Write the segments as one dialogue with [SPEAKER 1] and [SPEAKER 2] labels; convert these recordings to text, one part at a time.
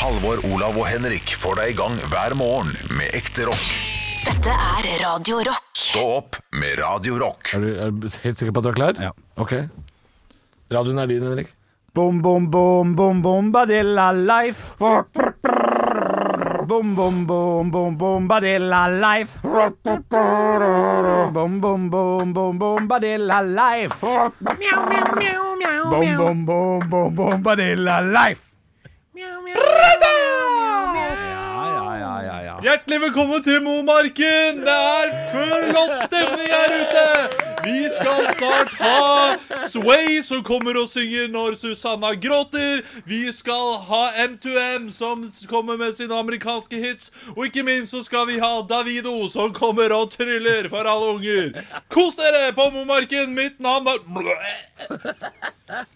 [SPEAKER 1] Halvor, Olav og Henrik får deg i gang hver morgen med ekte rock.
[SPEAKER 2] Dette er Radio Rock.
[SPEAKER 1] Stå opp med Radio Rock.
[SPEAKER 3] Er du, er du helt sikker på at du er klar?
[SPEAKER 4] Ja.
[SPEAKER 3] Ok. Radioen er din, Henrik.
[SPEAKER 4] Bom, bom, bom, bom, bombadilla life. Bom, bom, bom, bom, bombadilla life. Bom, bom, bom, bom, bombadilla life. Bom, bom, bom, bom, bombadilla life. Ja, ja, ja, ja, ja.
[SPEAKER 5] Hjertelig velkommen til Momarken! Det er flott stemning her ute! Vi skal snart ha Sway som kommer og synger når Susanna gråter. Vi skal ha M2M som kommer med sine amerikanske hits. Og ikke minst så skal vi ha Davido som kommer og tryller for alle unger. Kos dere på Momarken! Mitt navn er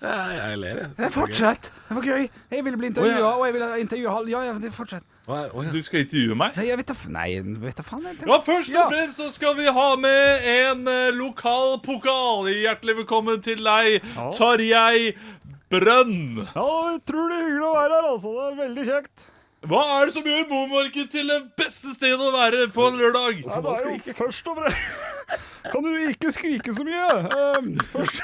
[SPEAKER 3] Jeg ler, jeg.
[SPEAKER 4] Fortsett. Det var gøy. Jeg ville bli intervjua, og jeg ville intervjue Hall. Ja, ja, fortsett.
[SPEAKER 5] Du skal intervjue meg?
[SPEAKER 4] Nei, jeg vet da f- Nei, vet da faen. Jeg.
[SPEAKER 5] Ja, Først
[SPEAKER 4] Ja.
[SPEAKER 5] og fremst så skal vi ha med en eh, lokal pokal. Hjertelig velkommen til deg, Tarjei Brønn.
[SPEAKER 4] Ja, utrolig hyggelig å være her, altså. Det er veldig kjekt.
[SPEAKER 5] Hva er det som gjør Momarken til det beste stedet å være på en lørdag?
[SPEAKER 4] Nei, det er jo først og fremst Kan du ikke skrike så mye? Um, først.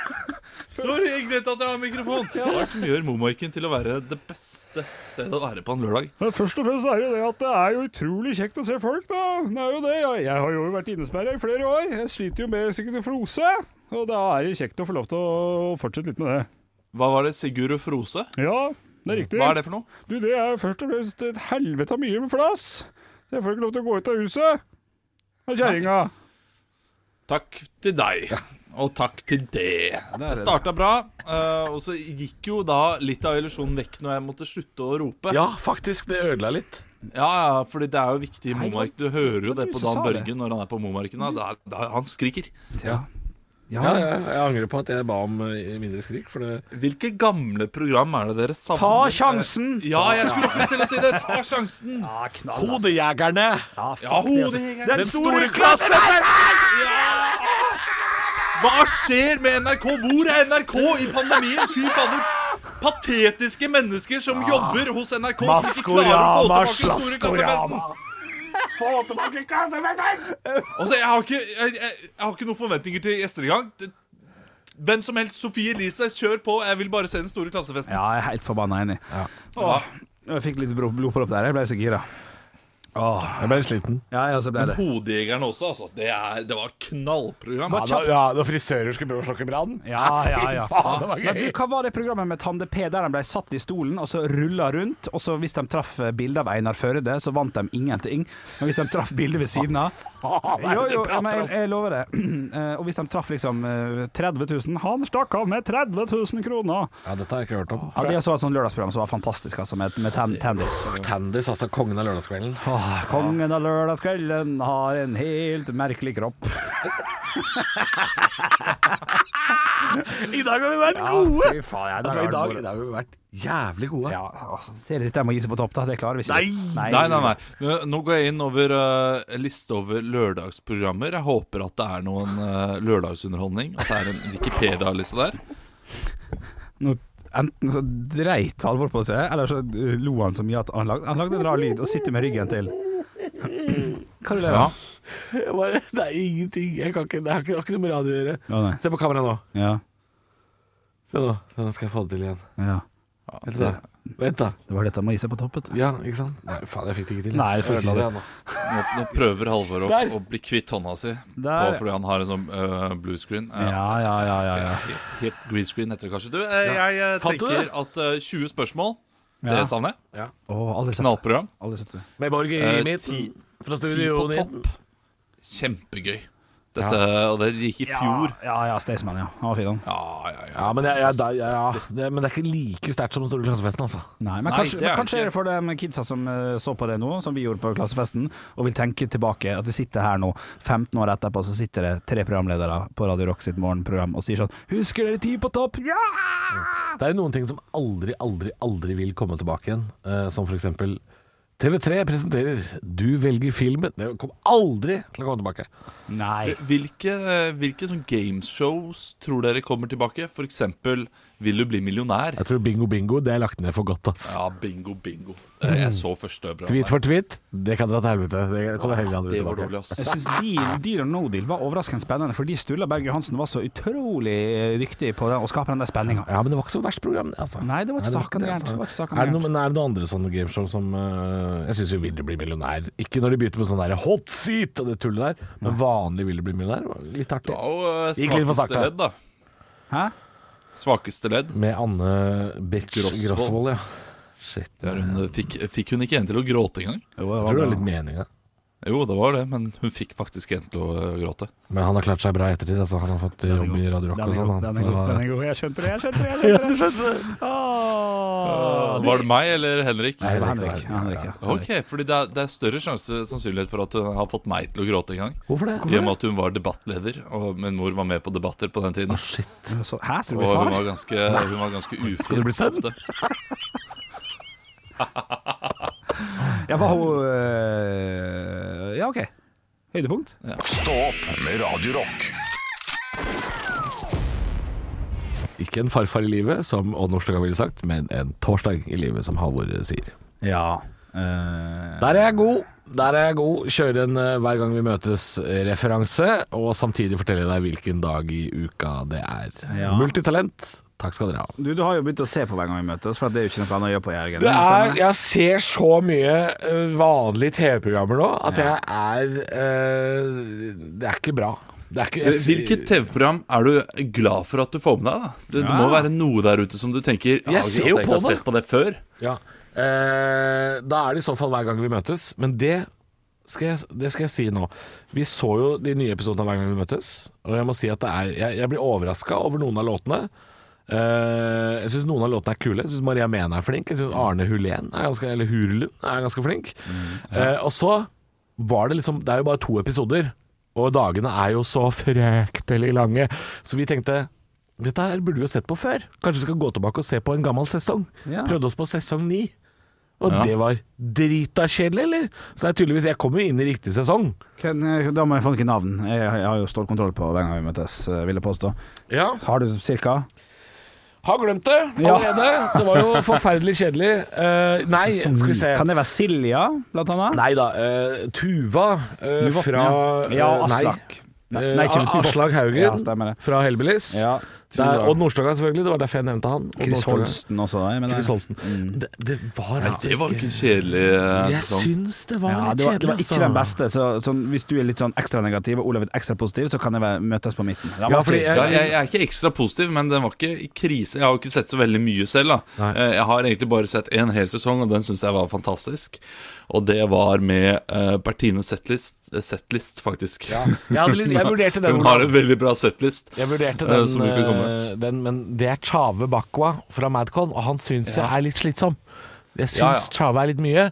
[SPEAKER 5] Sorry, jeg vet at jeg har mikrofon. Hva er det som gjør Momarken til å være det beste stedet å være på en lørdag?
[SPEAKER 4] Men først og fremst er det det at det er jo utrolig kjekt å se folk, da. Det er jo det. Jeg, har jo vært innesperra i flere år. Jeg sliter jo med psykofrose. Og da er det kjekt å få lov til å fortsette litt med det.
[SPEAKER 5] Hva var det? Sigurd Frose?
[SPEAKER 4] Ja, det er riktig.
[SPEAKER 5] Hva er det for noe?
[SPEAKER 4] Du, det er først og fremst et helvete av mye med flass. Så jeg får ikke lov til å gå ut av huset. Av kjerringa.
[SPEAKER 5] Takk til deg. Og takk til det. Det starta bra, eh, og så gikk jo da litt av illusjonen vekk når jeg måtte slutte å rope.
[SPEAKER 3] ja, faktisk. Det ødela litt.
[SPEAKER 5] Ja, ja, fordi det er jo viktig i Momark. Du hører jo
[SPEAKER 4] det
[SPEAKER 5] på Dan Børge når han er på Momarken. da. Da, da, han skriker.
[SPEAKER 4] Ja.
[SPEAKER 3] Ja, ja, jeg angrer på at jeg ba om eh, mindre skrik. For det
[SPEAKER 5] Hvilke gamle program er det dere savner?
[SPEAKER 4] Ta sjansen!
[SPEAKER 5] Ja, jeg skulle akkurat til å si det! Ta sjansen!
[SPEAKER 4] Ja, knall, altså.
[SPEAKER 3] Hodejegerne!
[SPEAKER 4] Ja, fuck
[SPEAKER 5] Ja,
[SPEAKER 4] hodejegerne.
[SPEAKER 5] Den.
[SPEAKER 4] Den store klassen!
[SPEAKER 5] Hva skjer med NRK? Hvor er NRK i pandemien? Fy fader. Patetiske mennesker som jobber hos NRK som ikke klarer å få
[SPEAKER 4] Maskorama,
[SPEAKER 5] tilbake store.
[SPEAKER 4] Få tilbake!
[SPEAKER 5] Altså, jeg har, ikke, jeg, jeg, jeg har ikke noen forventninger til gjester i gang. Hvem som helst, Sofie Elise, kjør på. Jeg vil bare se den store klassefesten.
[SPEAKER 4] Ja, jeg er helt forbanna enig.
[SPEAKER 5] Ja.
[SPEAKER 4] Jeg fikk litt blod- blodpropp der. Jeg ble så gira. Åh.
[SPEAKER 3] Jeg ble sliten.
[SPEAKER 4] Ja, ja, så ble det.
[SPEAKER 5] Hodejegerne også, altså. Det, er, det var knallprogram.
[SPEAKER 3] Ja, da, ja, da frisører skulle prøve å slokke brann?
[SPEAKER 4] Ja, ja, ja.
[SPEAKER 3] Faen, det var gøy.
[SPEAKER 4] Men du, hva var det programmet med Tande P der han ble satt i stolen og så rulla rundt? Og så hvis de traff bilde av Einar Førde, så vant de ingenting. Men hvis de traff bilde ved siden av Jo, jo, men jeg, jeg lover det. Eh, Og hvis de traff liksom eh, 30 000 Han stakk av med 30 000 kroner!
[SPEAKER 3] Ja, dette har jeg ikke hørt om.
[SPEAKER 4] Ja, det så et sånt lørdagsprogram som var fantastisk, altså, med, med Tandis.
[SPEAKER 3] Tandis, altså kongen av lørdagskvelden.
[SPEAKER 4] Åh, kongen av lørdagskvelden har en helt merkelig kropp.
[SPEAKER 3] I dag har vi vært
[SPEAKER 4] Fy faen, ja,
[SPEAKER 3] Vet du hva, I dag, i dag har vi vært jævlig gode.
[SPEAKER 4] Ja, altså, ser dette må gi seg på topp, da. Det klarer vi ikke.
[SPEAKER 3] Nei!
[SPEAKER 5] Nei, nei, nei. Nå, nå går jeg inn over uh, liste over lørdagsprogrammer. Jeg håper at det er noen uh, lørdagsunderholdning. At det er en Wikipedia-liste der.
[SPEAKER 4] Nå, enten så dreit Halvor på seg, eller så lo han så mye at han lagde, han lagde en rar lyd og sitter med ryggen til. Hva det?
[SPEAKER 3] Jeg bare, det er ingenting. Jeg kan ikke, det har ikke, har ikke noe med radio å gjøre.
[SPEAKER 4] Å nei.
[SPEAKER 3] Se på kameraet nå.
[SPEAKER 4] Ja,
[SPEAKER 3] Se nå. Nå skal jeg få det til igjen.
[SPEAKER 4] ja.
[SPEAKER 3] Vent,
[SPEAKER 5] det,
[SPEAKER 3] da. Vent, da.
[SPEAKER 4] Det var dette må gi seg på topp. vet du.
[SPEAKER 3] Ja, ikke sant? Nei, faen, jeg fikk det ikke til.
[SPEAKER 4] Nei,
[SPEAKER 3] jeg
[SPEAKER 4] ikke
[SPEAKER 3] det, nå.
[SPEAKER 5] nå, nå prøver Halvor å, å bli kvitt hånda si på, fordi han har en sånn uh, bluescreen. Uh,
[SPEAKER 4] Ja, ja, ja. ja, ja.
[SPEAKER 5] Helt, helt green screen etter kanskje. Du, eh, jeg eh,
[SPEAKER 3] Fant du
[SPEAKER 5] tenker at uh, 20 spørsmål,
[SPEAKER 4] Ja.
[SPEAKER 5] det savner jeg.
[SPEAKER 4] Å, aldri sett.
[SPEAKER 5] Knallprogram.
[SPEAKER 4] Aldri sett det.
[SPEAKER 3] Med Borg i
[SPEAKER 5] Eh,
[SPEAKER 3] midten.
[SPEAKER 5] studio
[SPEAKER 3] Fra
[SPEAKER 5] Ti på topp. Kjempegøy. Dette, Og det gikk i fjor.
[SPEAKER 4] Ja, ja, Staysman, ja. Han var fin, han.
[SPEAKER 5] Ja, ja, ja.
[SPEAKER 3] Ja, men, jeg, jeg, da, ja, det, men det er ikke like sterkt som den store klassefesten, altså.
[SPEAKER 4] Nei, men
[SPEAKER 5] Nei,
[SPEAKER 4] kanskje,
[SPEAKER 5] det er
[SPEAKER 4] men kanskje
[SPEAKER 5] ikke.
[SPEAKER 4] er det for de kidsa som eh, så på det nå, som vi gjorde på klassefesten, og vil tenke tilbake. At de sitter her nå, 15 år etterpå, så sitter det tre programledere på Radio Rock sitt morgenprogram og sier sånn Husker dere Ti på topp? Ja!
[SPEAKER 3] Det er jo noen ting som aldri, aldri, aldri vil komme tilbake igjen. eh, som for eksempel TV3 presenterer 'Du velger filmen'. Det kommer aldri til å komme tilbake.
[SPEAKER 4] Nei.
[SPEAKER 5] Hvilke, hvilke sånn gameshows tror dere kommer tilbake? For eksempel Vil du bli millionær?
[SPEAKER 3] Jeg tror bingo bingo det er lagt ned for godt, ass.
[SPEAKER 5] Ja, bingo, bingo. Eh, Jeg så første
[SPEAKER 3] Tweet for tweet, det kan dra til helvete. Det ja,
[SPEAKER 5] Det var
[SPEAKER 3] tilbake.
[SPEAKER 5] dårlig, ass.
[SPEAKER 4] Jeg syns deal, deal og no deal var overraskende spennende, fordi Sturla Berg Johansen var så utrolig dyktig på det, å skape den der spenninga.
[SPEAKER 3] Ja, men det var ikke så verst program, det, altså.
[SPEAKER 4] Nei, det var ikke
[SPEAKER 3] saken
[SPEAKER 4] gærent.
[SPEAKER 3] altså.
[SPEAKER 4] Det var ikke sakene
[SPEAKER 3] Er det, noe, men er det noen andre sånne gameshow som uh, Jeg syns jo Vil du bli millionær Ikke når de begynte med sånn der hot seat og det tullet der, men vanlig Vil du bli millionær litt artig.
[SPEAKER 5] Eh,
[SPEAKER 3] Gikk litt for
[SPEAKER 5] svakeste
[SPEAKER 3] sakte.
[SPEAKER 5] ledd, da.
[SPEAKER 4] Hæ?
[SPEAKER 5] Svakeste ledd.
[SPEAKER 3] Med Anne Bitch
[SPEAKER 5] Grosvold.
[SPEAKER 3] Grosvold, ja. Shit.
[SPEAKER 5] Hun, fikk, fikk hun ikke en til å gråte engang?
[SPEAKER 3] Jeg tror det var litt meninga.
[SPEAKER 5] Jo, det var det, men hun fikk faktisk en til å eh, gråte.
[SPEAKER 3] Men han har klart seg bra i ettertid. Altså, han har fått jobb i Radio Rock og sånn.
[SPEAKER 4] Den er god, den er god. Jeg skjønte det, jeg skjønte det. Jeg skjønte det. Åh,
[SPEAKER 5] Var det meg eller Henrik?
[SPEAKER 4] Nei, det var Henrik. Ja, Henrik ja.
[SPEAKER 5] Ok, fordi det er, det er større sjanse sannsynlighet for at hun har fått meg til å gråte en gang.
[SPEAKER 3] Hvorfor det?
[SPEAKER 5] I og med at hun var debattleder, og min mor var med på debatter på den tiden.
[SPEAKER 3] Å, shit.
[SPEAKER 4] Så, hæ, skal du
[SPEAKER 5] Og
[SPEAKER 4] bli
[SPEAKER 5] hun
[SPEAKER 4] far?
[SPEAKER 5] var ganske, hun var ganske ufin.
[SPEAKER 3] Skal du bli sønn?
[SPEAKER 4] Ja, var hun øh, Ja, OK. Høydepunkt?
[SPEAKER 1] Stå opp med Radiorock.
[SPEAKER 3] Ikke en farfar i livet, som Odd Nordstoga ville sagt, men en torsdag i livet, som Halvor sier.
[SPEAKER 4] Ja. øh,
[SPEAKER 3] Der er jeg god. Der er jeg god. Kjøre en eh, hver gang vi møtes-referanse, og samtidig fortelle deg hvilken dag i uka det er.
[SPEAKER 4] Ja.
[SPEAKER 3] Multitalent. Takk skal dere ha.
[SPEAKER 4] du, du har jo begynt å se på hver gang vi møtes, for det er jo ikke noe annet å gjøre på Jørgen.
[SPEAKER 3] Det er, jeg ser så mye eh, vanlige TV-programmer nå at jeg er eh, Det er ikke bra. Det er ikke, jeg,
[SPEAKER 5] Hvilket TV-program er du glad for at du får med deg? da? Det, det må være noe der ute som du tenker
[SPEAKER 3] Jeg
[SPEAKER 5] «Ah,
[SPEAKER 3] ser jo
[SPEAKER 5] jeg
[SPEAKER 3] på
[SPEAKER 5] Jeg har sett på det før.
[SPEAKER 3] Ja. Eh, da er det i så fall hver gang vi møtes. Men det skal, jeg, det skal jeg si nå. Vi så jo de nye episodene av Hver gang vi møtes, og jeg må si at det er Jeg, jeg blir overraska over noen av låtene. Eh, jeg syns noen av låtene er kule. Jeg syns Maria Mena er flink. Jeg syns Arne Hulén er ganske, eller Hurlund er ganske flink. Eh, og så var det liksom Det er jo bare to episoder, og dagene er jo så fryktelig lange. Så vi tenkte dette her burde vi jo sett på før. Kanskje vi skal gå tilbake og se på en gammel sesong.
[SPEAKER 4] Ja.
[SPEAKER 3] Prøvde oss på sesong ni. Og
[SPEAKER 5] Ja.
[SPEAKER 3] det var drita kjedelig, eller? Så det er tydeligvis Jeg kom jo inn i riktig sesong.
[SPEAKER 4] Kan, øh, da må jeg få noen navn. Jeg, jeg har jo stålkontroll på hver gang vi møtes, vil jeg påstå.
[SPEAKER 3] Ja.
[SPEAKER 4] Har du cirka?
[SPEAKER 3] Har glemt det
[SPEAKER 4] Ja.
[SPEAKER 3] allerede. Det var jo forferdelig kjedelig. Uh, nei, skal vi se.
[SPEAKER 4] Kan det være Silja, blant annet?
[SPEAKER 3] Nei da. Uh, Tuva
[SPEAKER 4] uh,
[SPEAKER 3] fra
[SPEAKER 4] ja. Ja. Aslak. Nei, nei.
[SPEAKER 3] Aslag Haugen
[SPEAKER 4] Ja,
[SPEAKER 3] fra Hellbillies.
[SPEAKER 4] Ja,
[SPEAKER 3] Der. Odd Nordstoga, selvfølgelig. Det var derfor jeg nevnte han. Odd
[SPEAKER 4] Chris
[SPEAKER 3] Nordstoga.
[SPEAKER 4] Holsten også. Jeg mener.
[SPEAKER 3] Chris Holsten.
[SPEAKER 4] Mm.
[SPEAKER 3] Det, det var
[SPEAKER 5] Nei,
[SPEAKER 3] altså
[SPEAKER 5] det var ikke en kjedelig eh,
[SPEAKER 3] Jeg
[SPEAKER 5] sesong.
[SPEAKER 3] syns det var
[SPEAKER 4] Ja,
[SPEAKER 3] litt
[SPEAKER 4] det var,
[SPEAKER 3] kjedelig,
[SPEAKER 4] det var ikke
[SPEAKER 3] altså.
[SPEAKER 4] den beste. Så, så, hvis du er litt sånn ekstra negativ og Olav er ekstra positiv, så kan jeg møtes på midten.
[SPEAKER 3] Ja, fordi jeg-
[SPEAKER 5] Ja, jeg, jeg er ikke ekstra positiv, men den var ikke i krise. Jeg har jo ikke sett så veldig mye selv. da Eh, Jeg har egentlig bare sett en hel sesong, og den syns jeg var fantastisk. Og det var med uh, Bertine Setlist, Setlist faktisk.
[SPEAKER 3] Jeg, hadde litt, jeg vurderte den.
[SPEAKER 5] Hun har en veldig bra setlist.
[SPEAKER 3] Jeg vurderte den,
[SPEAKER 5] som
[SPEAKER 3] eh, den, men det er Chave Bakwa fra Madcon, og han syns jeg er litt slitsom. Jeg syns
[SPEAKER 5] Ja, ja.
[SPEAKER 3] Chave er litt mye.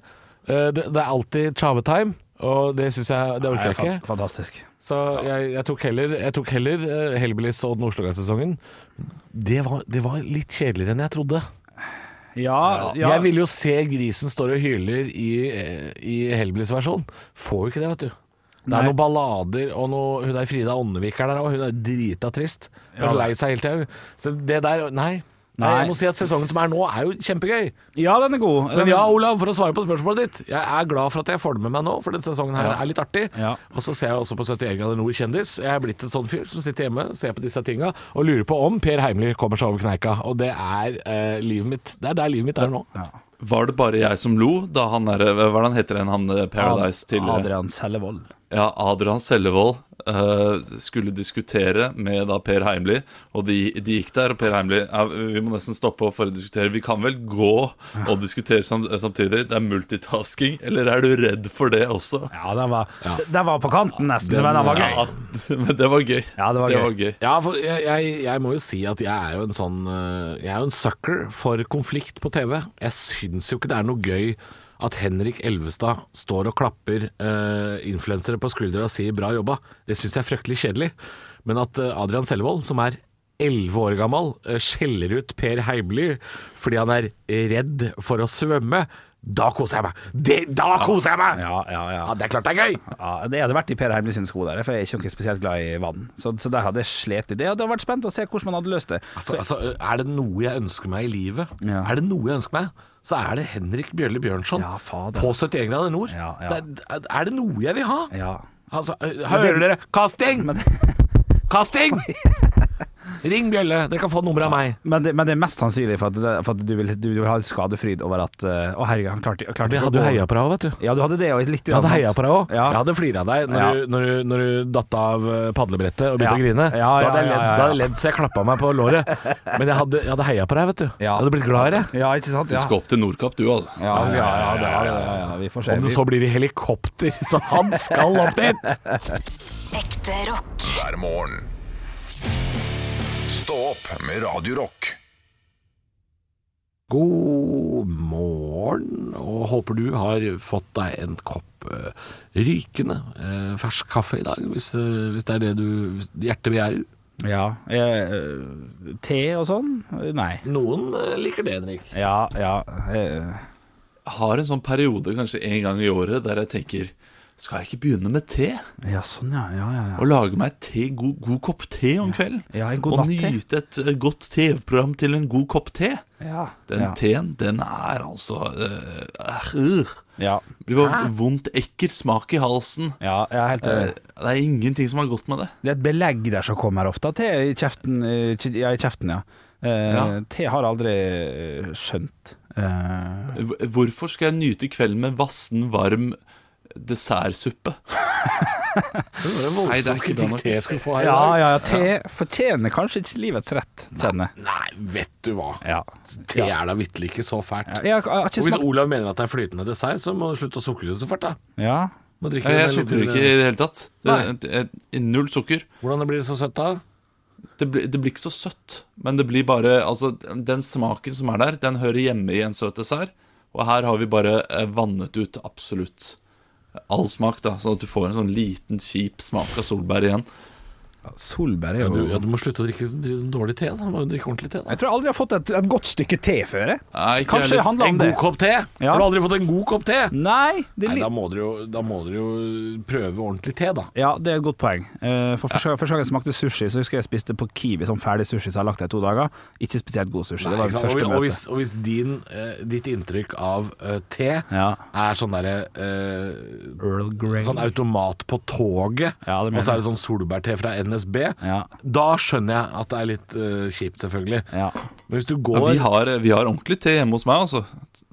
[SPEAKER 3] Uh, Det, det er alltid Chave-time, og det syns jeg Det orker jeg ikke.
[SPEAKER 4] Fantastisk.
[SPEAKER 3] Så jeg, jeg tok heller, jeg tok heller uh, Hellbillies og den Oslogassesongen. Det, var- det var litt kjedeligere enn jeg trodde.
[SPEAKER 4] Ja, ja.
[SPEAKER 3] Jeg ville jo se grisen står og hyler i, i Hellbillies versjon. Får jo ikke det, vet du. Det
[SPEAKER 4] Nei.
[SPEAKER 3] er noen ballader, og noe, hun der Frida Åndevik er der òg. Hun er drita trist.
[SPEAKER 4] Ja,
[SPEAKER 3] er lei seg hele tida. Så det der Nei. Nei. Jeg må si at sesongen som er nå, er jo kjempegøy.
[SPEAKER 4] ja, den er god.
[SPEAKER 3] Men ja, Olav, for å svare på spørsmålet ditt. Jeg er glad for at jeg får det med meg nå, for denne sesongen her er litt artig.
[SPEAKER 4] Ja.
[SPEAKER 3] Og så ser jeg også på 71 grader nord kjendis. Jeg er blitt en sånn fyr som sitter hjemme, ser på disse tinga og lurer på om Per Heimly kommer seg over kneika. Og det er eh, livet mitt. Det er der livet mitt er nå.
[SPEAKER 5] Var det bare jeg som lo da han der, hva er det han heter igjen, han eh, Paradise til
[SPEAKER 4] Adrian Sellevold.
[SPEAKER 5] Ja, Adrian Sellevold skulle diskutere med da Per Heimly, og de, de gikk der, og Per Heimly ja, Vi må nesten stoppe opp for å diskutere. Vi kan vel gå og diskutere samtidig? Det er multitasking, eller er du redd for det også?
[SPEAKER 4] Ja, den var, den var på kanten nesten, men den var gøy.
[SPEAKER 5] Ja, men det var gøy.
[SPEAKER 4] Ja, det var gøy.
[SPEAKER 3] Ja, for jeg, jeg, jeg må jo si at jeg er jo en sånn eh, Jeg er jo en sucker for konflikt på TV. Jeg syns jo ikke det er noe gøy at Henrik Elvestad står og klapper eh, influensere på skuldra og sier 'bra jobba'. Det syns jeg er fryktelig kjedelig. Men at eh, Adrian Selvold, som er elleve år gammel eh, skjeller ut Per Heimly fordi han er redd for å svømme, da koser jeg meg! Det, da koser jeg meg!
[SPEAKER 4] Ja, ja, ja.
[SPEAKER 3] Ja, det er klart det er gøy!
[SPEAKER 4] Ja, det hadde vært i Per Heimly sine sko der, for jeg er ikke noe spesielt glad i vann. Så, så der hadde jeg slitt i Det hadde vært spent å se hvordan man hadde løst det.
[SPEAKER 3] Altså, altså, er det noe jeg ønsker meg i livet, er det noe jeg ønsker meg, så er det Henrik Bjørle Bjørnson
[SPEAKER 4] Ja,
[SPEAKER 3] på 71 grader nord.
[SPEAKER 4] Ja, ja.
[SPEAKER 3] Er, er det noe jeg vil ha?
[SPEAKER 4] Ja.
[SPEAKER 3] Altså, hører dere? Casting! Casting! Ring Bjølle, dere kan få nummeret av meg.
[SPEAKER 4] men, det, men det er mest sannsynlig for at, det, for at du, vil, du vil ha et skadefryd over at eh, Å, herregud, han klarte, klarte
[SPEAKER 3] Vi
[SPEAKER 4] ikke å
[SPEAKER 3] hadde jo heia på deg òg, vet du.
[SPEAKER 4] Ja, du hadde det òg. litt
[SPEAKER 3] Jeg hadde heia på deg òg.
[SPEAKER 4] Ja.
[SPEAKER 3] Jeg hadde flira av deg når,
[SPEAKER 4] Ja.
[SPEAKER 3] du, når, du, når du datt av eh, padlebrettet og begynte
[SPEAKER 4] Ja.
[SPEAKER 3] å grine.
[SPEAKER 4] Ja,
[SPEAKER 3] da hadde jeg
[SPEAKER 4] ja,
[SPEAKER 3] ledd,
[SPEAKER 4] ja, ja.
[SPEAKER 3] da hadde jeg ledd så jeg klappa meg på låret. Men jeg hadde, jeg hadde heia på deg, vet du.
[SPEAKER 4] Ja.
[SPEAKER 3] Jeg hadde blitt glad i deg.
[SPEAKER 4] Ja, ikke sant?
[SPEAKER 5] Du skal opp til Nordkapp, du, altså.
[SPEAKER 4] ja, ja, ja, ja, det var. Ja, ja, vi får se.
[SPEAKER 3] Om det så blir i helikopter, så han skal opp dit!
[SPEAKER 2] Ekte rock.
[SPEAKER 1] hver morgen. Stå opp med Radio Rock.
[SPEAKER 3] God morgen, og håper du har fått deg en kopp eh, rykende eh, fersk kaffe i dag, hvis, eh, hvis det er det du hjertet begjærer.
[SPEAKER 4] Ja. eh, te og sånn? Nei.
[SPEAKER 3] Noen liker det, Henrik.
[SPEAKER 4] Ja, ja. eh,
[SPEAKER 5] Jeg har en sånn periode kanskje en gang i året der jeg tenker Skal jeg ikke begynne med te?
[SPEAKER 4] ja, sånn, ja. Ja, ja, ja.
[SPEAKER 5] Og lage meg te, god, god kopp te om kvelden?
[SPEAKER 4] Ja, en god
[SPEAKER 5] og
[SPEAKER 4] natt-te.
[SPEAKER 5] nyte et eh, godt TV-program til en god kopp te?
[SPEAKER 4] ja.
[SPEAKER 5] Den
[SPEAKER 4] ja.
[SPEAKER 5] teen, den er altså øh, øh,
[SPEAKER 4] Ja.
[SPEAKER 5] Det blir vondt, ekkel smak i halsen.
[SPEAKER 4] ja, jeg er helt
[SPEAKER 5] Eh,
[SPEAKER 4] enig.
[SPEAKER 5] Det er ingenting som er godt med det.
[SPEAKER 4] Det er et belegg der som kommer ofte. Te i kjeften, eh, kj- ja, i kjeften, ja. Eh,
[SPEAKER 5] Ja.
[SPEAKER 4] Te har jeg aldri eh, skjønt. Eh,
[SPEAKER 5] Hvorfor skal jeg nyte kvelden med vassen, varm dessertsuppe?
[SPEAKER 3] Det var en
[SPEAKER 5] Nei, det er
[SPEAKER 3] voldsom
[SPEAKER 5] ikke det
[SPEAKER 3] kritikk te skulle få her
[SPEAKER 4] ja, ja, ja, te fortjener kanskje ikke livets rett, kjenner jeg.
[SPEAKER 3] Nei, vet du hva.
[SPEAKER 4] Ja.
[SPEAKER 3] Te er da vitterlig ikke så fælt.
[SPEAKER 4] Ja, jeg har
[SPEAKER 3] Og hvis Olav mener at det er flytende dessert, så må du slutte å sukre det så fælt, da.
[SPEAKER 4] Ja.
[SPEAKER 5] Jeg,
[SPEAKER 3] litt-
[SPEAKER 5] sukrer ikke i det hele tatt. Det, det, det, null sukker.
[SPEAKER 3] Hvordan blir det så søtt, da?
[SPEAKER 5] Det, blir- det blir ikke så søtt, men det blir bare Altså, den smaken som er der, den hører hjemme i en søt dessert. Og her har vi bare eh, vannet ut absolutt all smak, da, sånn at du får en sånn liten, kjip smak av solbær igjen.
[SPEAKER 4] Solbær er
[SPEAKER 3] Ja,
[SPEAKER 4] jo
[SPEAKER 3] du, ja, du må slutte å drikke drikke dårlig te. Da. Du må jo drikke ordentlig te. Da.
[SPEAKER 4] Jeg tror aldri jeg har fått et, et godt stykke te før. Jeg.
[SPEAKER 5] Nei,
[SPEAKER 4] Kanskje det handler om det.
[SPEAKER 3] En god kopp te?
[SPEAKER 4] Ja.
[SPEAKER 3] Har du aldri fått en god kopp te?
[SPEAKER 4] Nei, det
[SPEAKER 3] Nei, da må dere jo, jo prøve ordentlig te, da.
[SPEAKER 4] Ja, det er et godt poeng. Eh, For Første gang første gang jeg smakte sushi, så husker jeg jeg spiste på Kiwi sånn ferdig sushi som jeg har lagt der i to dager. Ikke spesielt god sushi.
[SPEAKER 3] Nei,
[SPEAKER 4] det var
[SPEAKER 3] mitt
[SPEAKER 4] første
[SPEAKER 3] og, og, hvis, og hvis din, uh, ditt inntrykk av uh, te
[SPEAKER 4] Ja.
[SPEAKER 3] er sånn derre uh,
[SPEAKER 4] Earl Grey.
[SPEAKER 3] Sånn automat på toget,
[SPEAKER 4] Ja,
[SPEAKER 3] og så er det sånn solbærte fra NSB.
[SPEAKER 4] Ja.
[SPEAKER 3] Da skjønner jeg at det er litt uh, kjipt, selvfølgelig.
[SPEAKER 4] Ja.
[SPEAKER 3] Men hvis du
[SPEAKER 5] Ja,
[SPEAKER 3] går
[SPEAKER 5] vi, har, vi har ordentlig te hjemme hos meg, altså.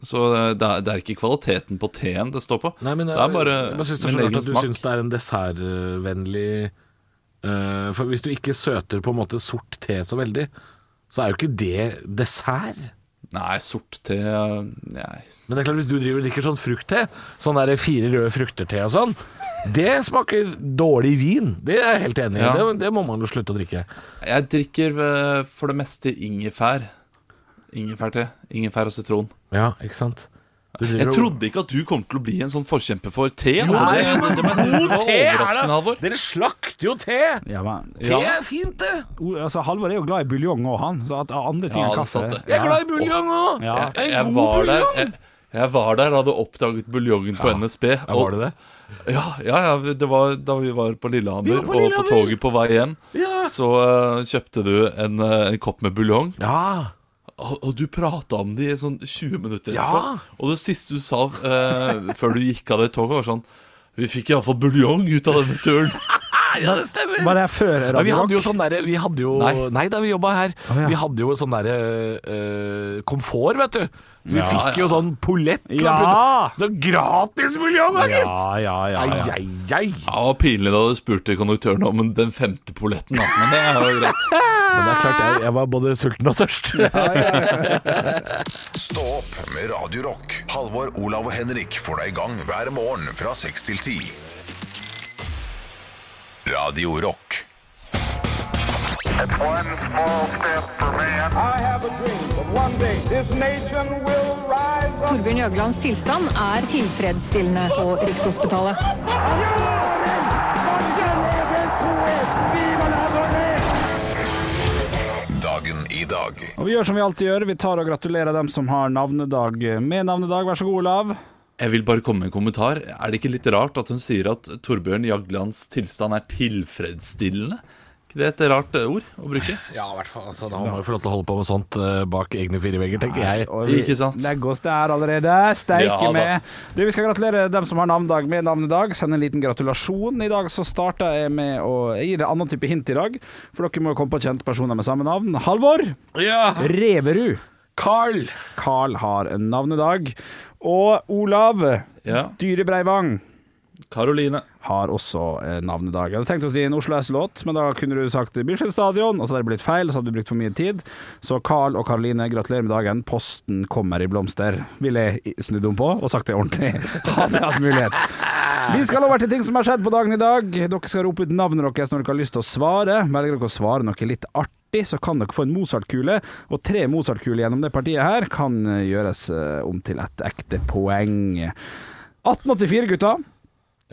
[SPEAKER 5] Så det er, det er ikke kvaliteten på teen det står på.
[SPEAKER 3] Nei, men
[SPEAKER 5] det er bare
[SPEAKER 3] jeg jeg synes det er
[SPEAKER 5] min egen
[SPEAKER 3] smak. du syns det er en dessertvennlig uh, For hvis du ikke søter på en måte sort te så veldig, så er jo ikke det dessert.
[SPEAKER 5] Nei, sort te Nei.
[SPEAKER 3] Men det er klart hvis du driver og drikker sånn fruktte, sånn der fire røde frukter-te og sånn, det smaker dårlig vin. Det er jeg helt enig i.
[SPEAKER 5] Ja.
[SPEAKER 3] Det, det må man jo slutte å drikke.
[SPEAKER 5] Jeg drikker eh, for det meste ingefær. Ingefærte. Ingefær og sitron.
[SPEAKER 3] Ja, ikke sant?
[SPEAKER 5] Jeg trodde ikke at du kom til å bli en sånn forkjemper for te. Altså.
[SPEAKER 3] Nei,
[SPEAKER 5] det, det, det, må det var
[SPEAKER 3] te er
[SPEAKER 5] overraskende! Halvor.
[SPEAKER 3] Dere slakter jo te!
[SPEAKER 4] Ja, men,
[SPEAKER 3] Te
[SPEAKER 4] ja.
[SPEAKER 3] er fint, det.
[SPEAKER 4] O- Altså, Halvor er jo glad i buljong òg, han. Så at andre ting
[SPEAKER 5] Ja, det er
[SPEAKER 4] kaffe.
[SPEAKER 3] Jeg er glad i buljong òg.
[SPEAKER 4] Ja.
[SPEAKER 5] Jeg, jeg, var der, jeg, jeg var der da du oppdaget buljongen på NSB.
[SPEAKER 3] Ja, var det det?
[SPEAKER 5] Ja, ja, ja det var da vi var på Lillehammer,
[SPEAKER 3] var på
[SPEAKER 5] og på toget på vei hjem.
[SPEAKER 3] Ja.
[SPEAKER 5] Så uh, kjøpte du en, eh, en kopp med buljong,
[SPEAKER 3] Ja.
[SPEAKER 5] Og, du prata om det i sånn 20 minutter
[SPEAKER 3] Ja.
[SPEAKER 5] Og det siste du sa eh, før du gikk av det toget, var sånn Vi fikk iallfall buljong ut av denne turen.
[SPEAKER 3] ja, det stemmer.
[SPEAKER 4] Var det før
[SPEAKER 3] Ja, vi hadde jo sånn derre Vi hadde jo
[SPEAKER 5] Nei.
[SPEAKER 3] Nei, da vi jobba her.
[SPEAKER 4] Oh, ja.
[SPEAKER 3] Vi hadde jo sånn derre uh, komfort, vet du. Vi
[SPEAKER 4] Ja,
[SPEAKER 3] fikk jo sånn polett.
[SPEAKER 4] Ja!
[SPEAKER 3] Så gratis buljong, da, gitt!
[SPEAKER 4] Ja, ja, ja. Ja.
[SPEAKER 3] ai, ai.
[SPEAKER 5] Ja, det var pinlig da du spurte konduktøren om den femte polletten, da. Men det er jo greit.
[SPEAKER 3] Men det er klart, jeg, jeg var både sulten og tørst.
[SPEAKER 1] Stå opp med Radio Rock. Halvor, Olav og Henrik får deg i gang hver morgen fra 6 til 10. Radio Rock.
[SPEAKER 6] Torbjørn Jøglands tilstand er tilfredsstillende på Rikshospitalet.
[SPEAKER 1] i dag.
[SPEAKER 4] Og vi gjør som vi alltid gjør, vi tar og gratulerer dem som har navnedag med navnedag. Vær så god, Olav.
[SPEAKER 5] Jeg vil bare komme med en kommentar. Er det ikke litt rart at hun sier at Torbjørn Jaglands tilstand er tilfredsstillende? Ikke det et rart eh, ord å bruke?
[SPEAKER 3] Ja, i hvert fall. Altså, da må man jo få lov til å holde på med sånt eh, bak egne fire vegger, tenker jeg.
[SPEAKER 4] Og vi
[SPEAKER 5] Ikke sant?
[SPEAKER 4] Legger oss der allerede. Steike
[SPEAKER 5] Ja
[SPEAKER 4] med. Du, vi skal gratulere dem som har navnedag med navnedag. Send en liten gratulasjon. I dag så starter jeg med å gi en annen type hint i dag, for dere må jo komme på kjente personer med samme navn. Halvor
[SPEAKER 3] Ja!
[SPEAKER 4] Reverud.
[SPEAKER 3] Carl!
[SPEAKER 4] Carl har navnedag. Og Olav
[SPEAKER 5] Ja.
[SPEAKER 4] Dyre Breivang
[SPEAKER 5] Karoline.
[SPEAKER 4] har også eh, navnedag. Jeg hadde tenkt å si en Oslo S-låt, men da kunne du sagt Bislett Stadion, og så hadde det blitt feil, så hadde du brukt for mye tid. Så Carl og Karoline, gratulerer med dagen. Posten kommer i blomster, ville jeg snudd om på og sagt det ordentlig. Hadde jeg hatt mulighet. Vi skal over til ting som har skjedd på dagen i dag. Dere skal rope ut navnet deres når dere har lyst til å svare. Velger dere å svare noe litt artig, så kan dere få en Mozart-kule. Og tre Mozart-kuler gjennom det partiet her kan eh, gjøres eh, om til et ekte poeng. 1884, gutta.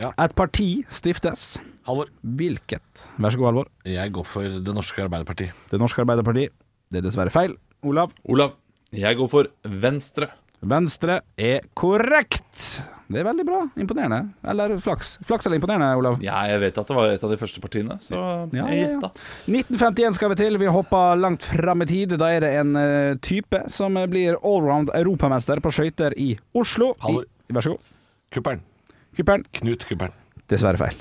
[SPEAKER 3] Ja.
[SPEAKER 4] Et parti stiftes.
[SPEAKER 3] Halvor.
[SPEAKER 4] Hvilket? Vær så god, Halvor.
[SPEAKER 3] Jeg går for Det norske Arbeiderparti.
[SPEAKER 4] Det norske Arbeiderparti. Det er dessverre feil. Olav.
[SPEAKER 5] Olav. Jeg går for Venstre.
[SPEAKER 4] Venstre er korrekt. Det er veldig bra. Imponerende. Eller flaks. Flaks eller imponerende, Olav?
[SPEAKER 5] Ja, jeg vet at det var et av de første partiene, så
[SPEAKER 4] Ja,
[SPEAKER 5] jeg
[SPEAKER 4] ja, ja. 1951 skal vi til. Vi hopper langt fram i tid. Da er det en eh, type som blir allround europamester på skøyter i Oslo.
[SPEAKER 3] Halvor.
[SPEAKER 4] I, vær så god.
[SPEAKER 3] Kuppelen.
[SPEAKER 4] Kuppelen.
[SPEAKER 3] Knut Kuppern.
[SPEAKER 4] Dessverre feil.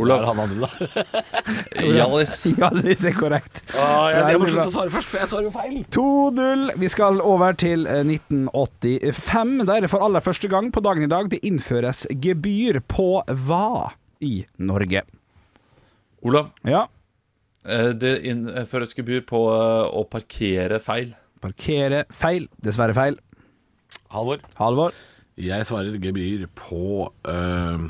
[SPEAKER 5] Olav.
[SPEAKER 3] han andre, da.
[SPEAKER 5] Hjallis.
[SPEAKER 4] Hjallis er korrekt.
[SPEAKER 3] jeg, jeg må slutte å svare først, for jeg svarer jo feil.
[SPEAKER 4] 2-0. Vi skal over til eh, 1985. Der er det for aller første gang på dagen i dag det innføres gebyr på hva i Norge?
[SPEAKER 5] Olav.
[SPEAKER 4] Ja.
[SPEAKER 5] eh, Det innføres gebyr på eh, å parkere feil.
[SPEAKER 4] Parkere feil. Dessverre feil.
[SPEAKER 3] Halvor.
[SPEAKER 4] Halvor.
[SPEAKER 3] Jeg svarer gebyr på øh,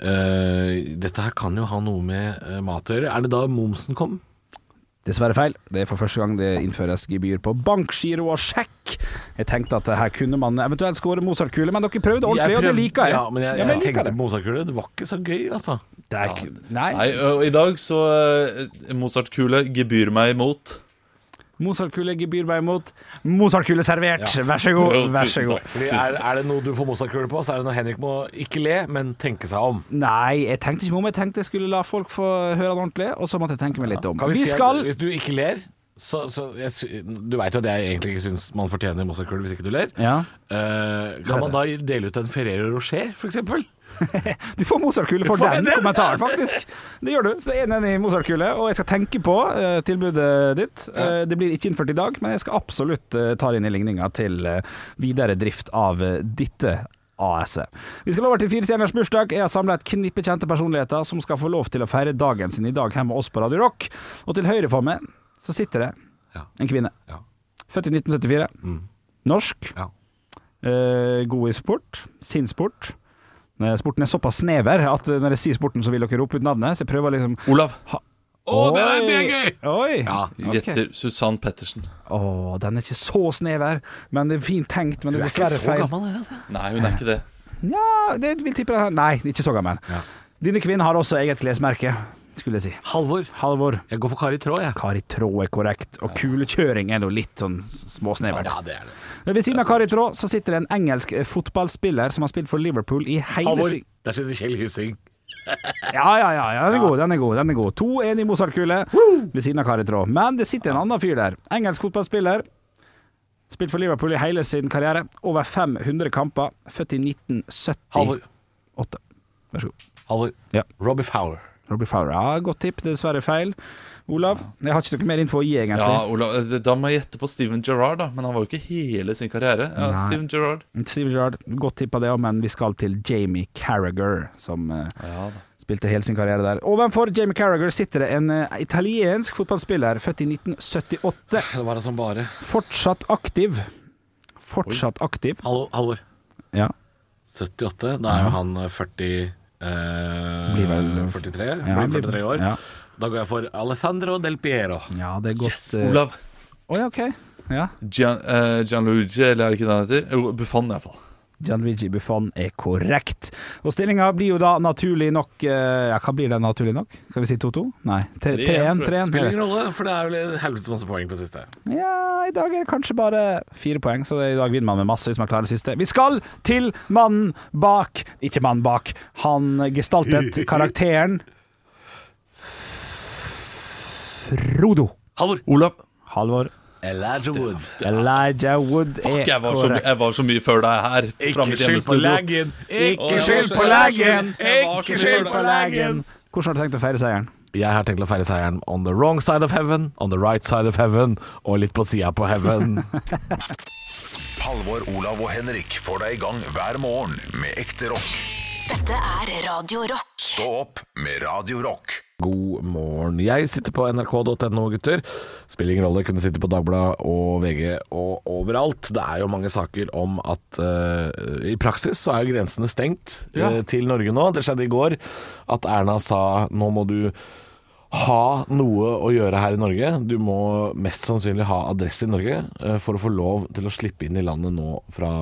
[SPEAKER 3] øh, Dette her kan jo ha noe med øh, mat å gjøre. Er det da momsen kom?
[SPEAKER 4] Dessverre feil. Det er for første gang det innføres gebyr på bankgiro og sjekk. Jeg tenkte at her kunne man eventuelt skåre Mozart-kule, men dere prøvde ordentlig, og det liker jeg.
[SPEAKER 3] Ja, men jeg,
[SPEAKER 4] Ja, men jeg jeg
[SPEAKER 3] tenkte
[SPEAKER 4] det.
[SPEAKER 3] Mozart-kule. Det var ikke så gøy, altså.
[SPEAKER 4] Det er ikke Nei.
[SPEAKER 5] Nei, og i dag så eh, Mozart-kule gebyr meg imot.
[SPEAKER 4] Mozart-kule gebyr meg imot. Mozart-kule servert. Vær så god. Vær så god.
[SPEAKER 3] er, er det noe du får Mozart-kule på, så er det noe Henrik må ikke le, men tenke seg om.
[SPEAKER 4] Nei, jeg tenkte ikke om. Jeg tenkte jeg skulle la folk få høre det ordentlig, og så måtte jeg tenke meg litt om.
[SPEAKER 3] Kan vi,
[SPEAKER 4] Vi skal
[SPEAKER 3] Hvis du ikke ler så, så jeg, Du veit jo at jeg egentlig ikke syns man fortjener Mozart-kule hvis ikke du ler.
[SPEAKER 4] Ja.
[SPEAKER 3] Uh, kan man da dele ut en Ferrero Rocher, f.eks.?
[SPEAKER 4] Du får Mozart-kule for den kommentaren, faktisk. Det gjør du. Så det er en enig Mozart-kule, og jeg skal tenke på uh, tilbudet ditt. Uh, det blir ikke innført i dag, men jeg skal absolutt uh, ta det inn i ligninga til videre drift av dette AS-et. Vi skal over til Fire stjerners bursdag. Jeg har samla et knippe kjente personligheter som skal få lov til å feire dagen sin i dag hjemme med oss på Radio Rock. Og til høyre for meg så sitter det en kvinne.
[SPEAKER 3] Ja.
[SPEAKER 4] Født i 1974.
[SPEAKER 3] Mm.
[SPEAKER 4] Norsk.
[SPEAKER 3] Ja.
[SPEAKER 4] Eh, god i sport. Sin sport. Eh, Sporten er såpass snever at eh, når jeg sier sporten, så vil dere rope ut navnet. Så jeg prøver liksom
[SPEAKER 5] Olav.
[SPEAKER 3] Å, det er, det er gøy!
[SPEAKER 4] Oi!
[SPEAKER 3] Ja.
[SPEAKER 5] Gjetter Susann Pettersen.
[SPEAKER 4] Å, den er ikke så snever, men det er fint tenkt. Men det er dessverre feil.
[SPEAKER 3] Hun er ikke så
[SPEAKER 4] feil.
[SPEAKER 3] gammel, er?
[SPEAKER 5] Nei, hun er ikke det.
[SPEAKER 4] Ja, det vil tippe det. Nei, ikke så gammel.
[SPEAKER 3] Ja.
[SPEAKER 4] Denne kvinnen har også eget klesmerke, skulle jeg si.
[SPEAKER 3] Halvor.
[SPEAKER 4] Halvor.
[SPEAKER 3] Jeg går for Kari Trå jeg.
[SPEAKER 4] Kari Trå er korrekt, og kulekjøring er nå litt sånn småsnevert.
[SPEAKER 3] Ja, det er det.
[SPEAKER 4] Ved siden av Kari Trå så sitter det en engelsk eh, fotballspiller som har spilt for Liverpool i hele
[SPEAKER 3] Halvor. Der sitter Kjell Hyssing.
[SPEAKER 4] Ja, ja, ja, ja, den er god, den er god. den er god 2-1 i Mozart-kule ved siden av Kari Trå Men det sitter en annen fyr der. Engelsk fotballspiller. Spilt for Liverpool i hele sin karriere. Over 500 kamper. Født i 1978.
[SPEAKER 3] Halvor.
[SPEAKER 4] Vær så god.
[SPEAKER 3] Halvor.
[SPEAKER 4] Ja.
[SPEAKER 3] Robbie Fowler.
[SPEAKER 4] Robbie Fowler. Ja, godt tipp. Dessverre feil. Olav, jeg har ikke noe mer info å gi, egentlig.
[SPEAKER 5] Ja, Olav, eh, Da må jeg gjette på Steven Gerrard, da. Men han var jo ikke hele sin karriere. Ja,
[SPEAKER 4] Nei.
[SPEAKER 5] Steven Gerrard.
[SPEAKER 4] Steven Gerrard, godt tippa det òg, men vi skal til Jamie Carragher, som eh,
[SPEAKER 5] Ja,
[SPEAKER 4] spilte hele sin karriere der. Ovenfor Jamie Carragher sitter det en uh, italiensk fotballspiller, født i 1978.
[SPEAKER 3] Det var altså bare
[SPEAKER 4] Fortsatt aktiv. Fortsatt aktiv.
[SPEAKER 3] Hallo, Halvor.
[SPEAKER 4] Ja.
[SPEAKER 3] 78. Da er jo han eh, 40 eh,
[SPEAKER 4] Blir vel-
[SPEAKER 3] 43,
[SPEAKER 4] Ja,
[SPEAKER 3] blir 43 år.
[SPEAKER 4] Ja,
[SPEAKER 3] Da går jeg for Alessandro Del Piero.
[SPEAKER 4] ja det er godt
[SPEAKER 5] Yes,
[SPEAKER 4] Olav!
[SPEAKER 5] Olav.
[SPEAKER 4] Oh, ja, okay. Ja.
[SPEAKER 5] Gian, uh, Gianluigi, eller er det ikke det han heter? Jo, Buffon, iallfall.
[SPEAKER 4] Gianluigi Buffon er korrekt. Og stillinga blir jo da naturlig nok eh, Ja, hva blir det naturlig nok? Skal vi si 2-2? Nei, 3-1. 3-1.
[SPEAKER 3] Spiller ingen rolle, for det er vel helvetes masse poeng på siste.
[SPEAKER 4] Ja, i dag er det kanskje bare fire poeng, så i dag vinner man med masse hvis man klarer det siste. Vi skal til mannen bak Ikke mannen bak. Han gestaltet karakteren Frodo.
[SPEAKER 5] Halvor. Olav.
[SPEAKER 4] Halvor.
[SPEAKER 3] Elijah Wood.
[SPEAKER 4] Elijah Wood er
[SPEAKER 5] Jeg var, så, jeg var så mye før deg her. Ikke skyld på
[SPEAKER 3] legen!
[SPEAKER 4] Ikke skyld på legen! Ikke skyld på legen! Hvordan har du tenkt å feire seieren?
[SPEAKER 3] Jeg har tenkt å feire seieren on the wrong side of heaven, on the right side of heaven og litt på sida på heaven.
[SPEAKER 1] Halvor, Olav og Henrik får deg i gang hver morgen med ekte rock.
[SPEAKER 2] Dette er Radio Rock.
[SPEAKER 1] Stå opp med Radio Rock.
[SPEAKER 3] God morgen. Jeg sitter på nrk.no, gutter. Spiller ingen rolle, kunne sitte på Dagbladet og VG og overalt. Det er jo mange saker om at uh, i praksis så er jo grensene stengt eh, til Norge nå. Det skjedde i går at Erna sa nå må du ha noe å gjøre her i Norge. Du må mest sannsynlig ha adresse i Norge uh, for å få lov til å slippe inn i landet nå fra,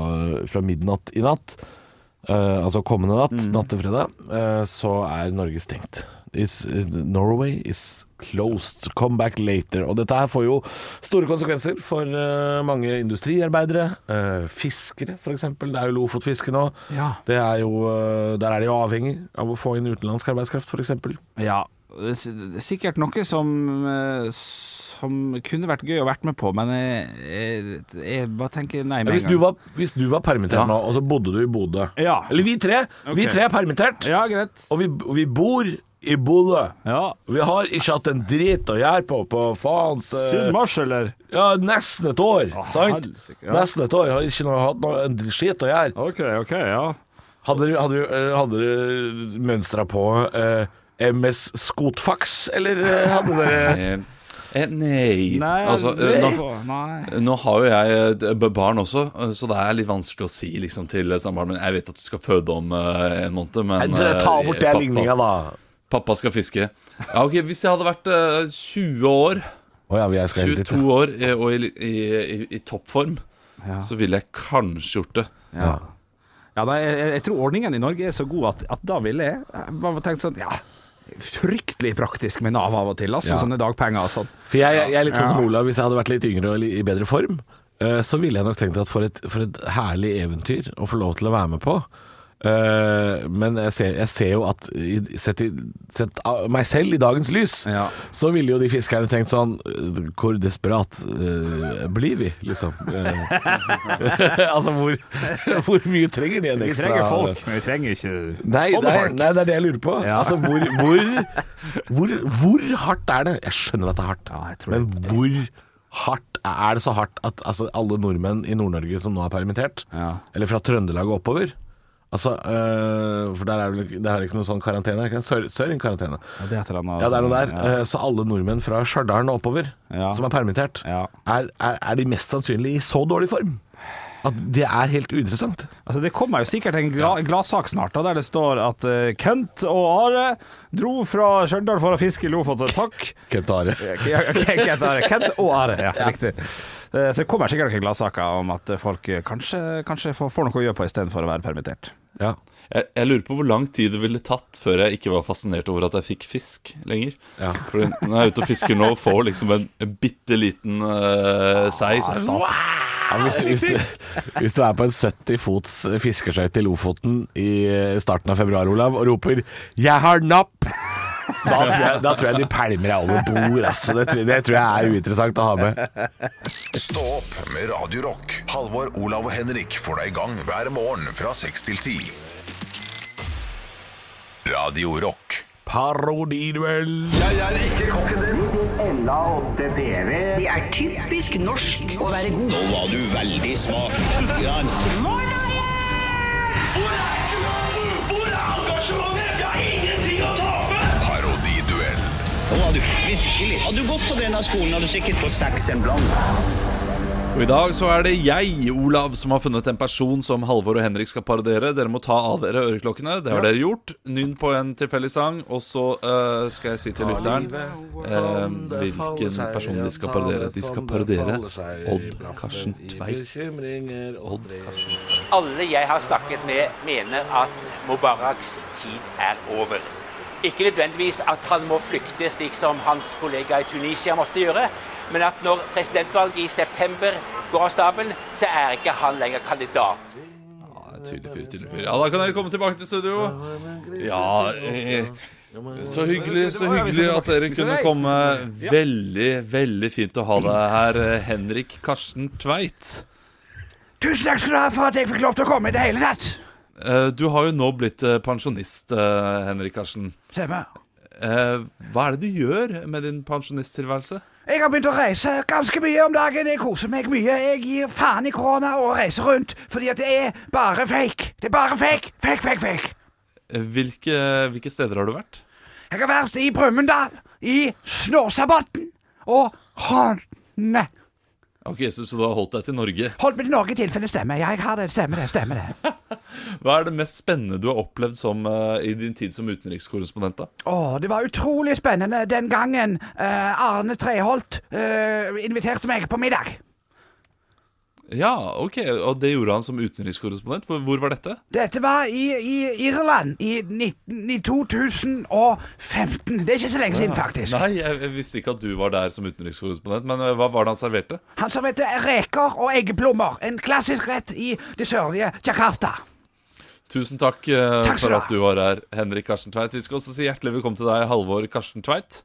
[SPEAKER 3] fra midnatt i natt. Eh, altså kommende natt, natt til fredag, eh, så er Norge stengt. Is, Norway is closed. Come back later. Og dette her får jo store konsekvenser for uh, mange industriarbeidere. uh, fiskere, f.eks. Det er jo Lofotfiske nå.
[SPEAKER 4] Ja.
[SPEAKER 3] Det er jo, uh, der er de jo avhengig av å få inn utenlandsk arbeidskraft, f.eks.
[SPEAKER 4] Ja, det er sikkert noe som eh, Som kunne vært gøy å vært med på, men jeg, jeg, jeg bare tenker nei med
[SPEAKER 3] Hvis
[SPEAKER 4] en
[SPEAKER 3] du var, hvis du var permittert
[SPEAKER 5] Ja.
[SPEAKER 3] nå, og så bodde du i Bodø
[SPEAKER 4] Ja.
[SPEAKER 3] Eller vi tre. Vi tre er permittert.
[SPEAKER 4] Ja, greit.
[SPEAKER 3] Og vi, vi bor i Bodø.
[SPEAKER 4] Ja.
[SPEAKER 3] Vi har ikke hatt en drit å gjøre på på faens eh,
[SPEAKER 4] Siden mars, eller?
[SPEAKER 3] Ja, nesten et år. sant?
[SPEAKER 4] helsike, ja.
[SPEAKER 3] Nesten et år. Har ikke noe, hatt noe en skit å gjøre.
[SPEAKER 4] OK, OK, ja.
[SPEAKER 3] Hadde du, hadde eh, hadde du mønstra på eh, MS Skotfax, eller eh, hadde dere
[SPEAKER 5] Eh, nei.
[SPEAKER 4] Nei,
[SPEAKER 5] altså,
[SPEAKER 4] det-
[SPEAKER 5] eh, nå,
[SPEAKER 4] nei.
[SPEAKER 5] nå har jo jeg eh, barn også, så det er litt vanskelig å si liksom, til samboeren min Jeg vet at du skal føde om uh, en måned, men
[SPEAKER 3] Nei, Ta bort den ligninga, da.
[SPEAKER 5] Pappa skal fiske. Ja, ok, Hvis jeg hadde vært uh, 20 år,
[SPEAKER 3] oh, ja, jeg skal helt dit.
[SPEAKER 5] 22 år og i, i, i, i toppform, så ville jeg kanskje gjort det.
[SPEAKER 3] Ja.
[SPEAKER 4] Ja, nei, jeg, jeg tror ordningen i Norge er så god at, at da ville jeg jeg bare tenkt sånn Ja, fryktelig praktisk med Nav av og til, altså.
[SPEAKER 3] Ja.
[SPEAKER 4] Sånne dagpenger og sånn.
[SPEAKER 3] For jeg, jeg er litt sånn som Olav. Hvis jeg hadde vært litt yngre og i bedre form, eh, så ville jeg nok tenkt at for et, for et herlig eventyr å få lov til å være med på. Eh, men jeg ser, jeg ser jo at sett, i, sett meg selv i dagens lys,
[SPEAKER 4] Ja.
[SPEAKER 3] så ville jo de fiskerne tenkt sånn Hvor desperat uh, blir vi, liksom? Eh, altså, hvor, hvor mye trenger de en ekstra Vi
[SPEAKER 4] trenger folk, men vi trenger ikke
[SPEAKER 3] Nei,
[SPEAKER 4] sånne
[SPEAKER 3] nei,
[SPEAKER 4] folk.
[SPEAKER 3] nei, det er det jeg lurer på.
[SPEAKER 4] Ja.
[SPEAKER 3] Altså, hvor, hvor, hvor, hvor hardt er det? Jeg skjønner at det er hardt,
[SPEAKER 4] Ja,
[SPEAKER 3] men hvor hardt er det så hardt at altså, alle nordmenn i Nord-Norge som nå er permittert, eller fra Trøndelag og oppover Altså, øh, for der er det, det er ikke noe sånn karantene, ikke? Sør-.
[SPEAKER 4] Ja, det er et eller annet
[SPEAKER 3] Ja, det er noe der.
[SPEAKER 4] Ja.
[SPEAKER 3] Eh, Så alle nordmenn fra Stjørdal og oppover
[SPEAKER 4] Ja.
[SPEAKER 3] som er permittert,
[SPEAKER 4] Ja.
[SPEAKER 3] er, er, er de mest sannsynlig i så dårlig form at det er helt uinteressant.
[SPEAKER 4] Altså, det kommer jo sikkert en gla gladsak snart, da, der det står at uh, Kent og Are dro fra Stjørdal for å fiske i Lofoten. Takk.
[SPEAKER 3] Kent Are.
[SPEAKER 4] Ja, Kent, Are. Kent og Are, ja, riktig. Eh, Så det kommer sikkert noen gladsaker om at folk kanskje, kanskje får, får noe å gjøre på istedenfor å være permittert.
[SPEAKER 3] Ja.
[SPEAKER 5] Jeg, jeg lurer på hvor lang tid det ville tatt før jeg ikke var fascinert over at jeg fikk fisk lenger.
[SPEAKER 3] Ja.
[SPEAKER 5] For når jeg er ute og fisker nå og får liksom en, en bitte liten uh, sei så,
[SPEAKER 3] Ja, hvis, hvis, hvis du er på en 70 fots fiskeskøyte i Lofoten i starten av februar, Olav, og roper 'Jeg har napp', da tror jeg, da tror jeg de pælmer deg over bord. Altså. Det, tror- det tror jeg er uinteressant å ha med.
[SPEAKER 1] Stå opp med Radio Rock. Halvor, Olav og Henrik får deg i gang hver morgen fra 6 til 10. Radio Rock.
[SPEAKER 3] Parodiduell.
[SPEAKER 7] Det er typisk norsk å være god. Nå var du veldig smak. Hvor er engasjementet? Jeg har ingenting å tape!
[SPEAKER 1] Parodiduell.
[SPEAKER 7] Nå du virkelig. Hadde du gått på denne skolen, hadde du sikkert fått seks en blant.
[SPEAKER 5] Og I dag så er det jeg, Olav, som har funnet en person som Halvor og Henrik skal parodiere. Dere må ta av dere øreklokkene. Det har dere gjort. Nynn på en tilfeldig sang, og så uh, skal jeg si til lytteren uh, hvilken person de skal parodiere. De skal parodiere Odd Karsten Tveit. Odd Karsten
[SPEAKER 8] Alle jeg har snakket med, mener at Mubaraks tid er over. Ikke nødvendigvis at han må flykte, slik som hans kollega i Tunisia måtte gjøre, men at når presidentvalget i september går av stabelen, så er ikke han lenger kandidat.
[SPEAKER 5] Ja, Tydelig fyr, tydelig fyr. Ja, da kan dere komme tilbake til studio. Ja, eh, så hyggelig, så hyggelig at dere kunne komme. Veldig, veldig fint å ha deg her, Henrik Karsten Tveit.
[SPEAKER 9] Tusen takk skal du ha for at jeg fikk lov til å komme i det hele tatt.
[SPEAKER 5] Eh, Du har jo nå blitt eh, pensjonist, eh, Henrik Karsten.
[SPEAKER 9] Stemmer.
[SPEAKER 5] Hva er det du gjør med din pensjonisttilværelse?
[SPEAKER 9] Jeg har begynt å reise ganske mye om dagen. Jeg koser meg mye. Jeg gir faen i korona og reiser rundt, fordi at det er bare fake. Det er bare fake. Fake, fake, fake.
[SPEAKER 5] Hvilke, hvilke steder har du vært?
[SPEAKER 9] Jeg har vært i Brumunddal, i Snåsabotn og Hånne.
[SPEAKER 5] Ok, så, så du har holdt deg til Norge.
[SPEAKER 9] Holdt meg til Norge i tilfelle stemmer. Jeg har det. Stemmer det. Stemmer det.
[SPEAKER 5] Hva er det mest spennende du har opplevd som, uh, i din tid som utenrikskorrespondent? da?
[SPEAKER 9] Å, det var utrolig spennende den gangen uh, Arne Treholt uh, inviterte meg på middag.
[SPEAKER 5] Ja, ok, Og det gjorde han som utenrikskorrespondent. Hvor, var dette?
[SPEAKER 9] Dette var i, i Irland i, 19, i 2015. Det er ikke så lenge siden, faktisk.
[SPEAKER 5] Nei, jeg, jeg visste ikke at du var der som utenrikskorrespondent. Men eh, hva var det han serverte?
[SPEAKER 9] Han serverte reker og eggeplommer. En klassisk rett i det sørlige Jakarta.
[SPEAKER 5] Tusen takk, uh,
[SPEAKER 9] Takk
[SPEAKER 5] for at du var her, Henrik Karsten Tveit. Vi skal også si hjertelig velkommen til deg, Halvor Karsten Tveit.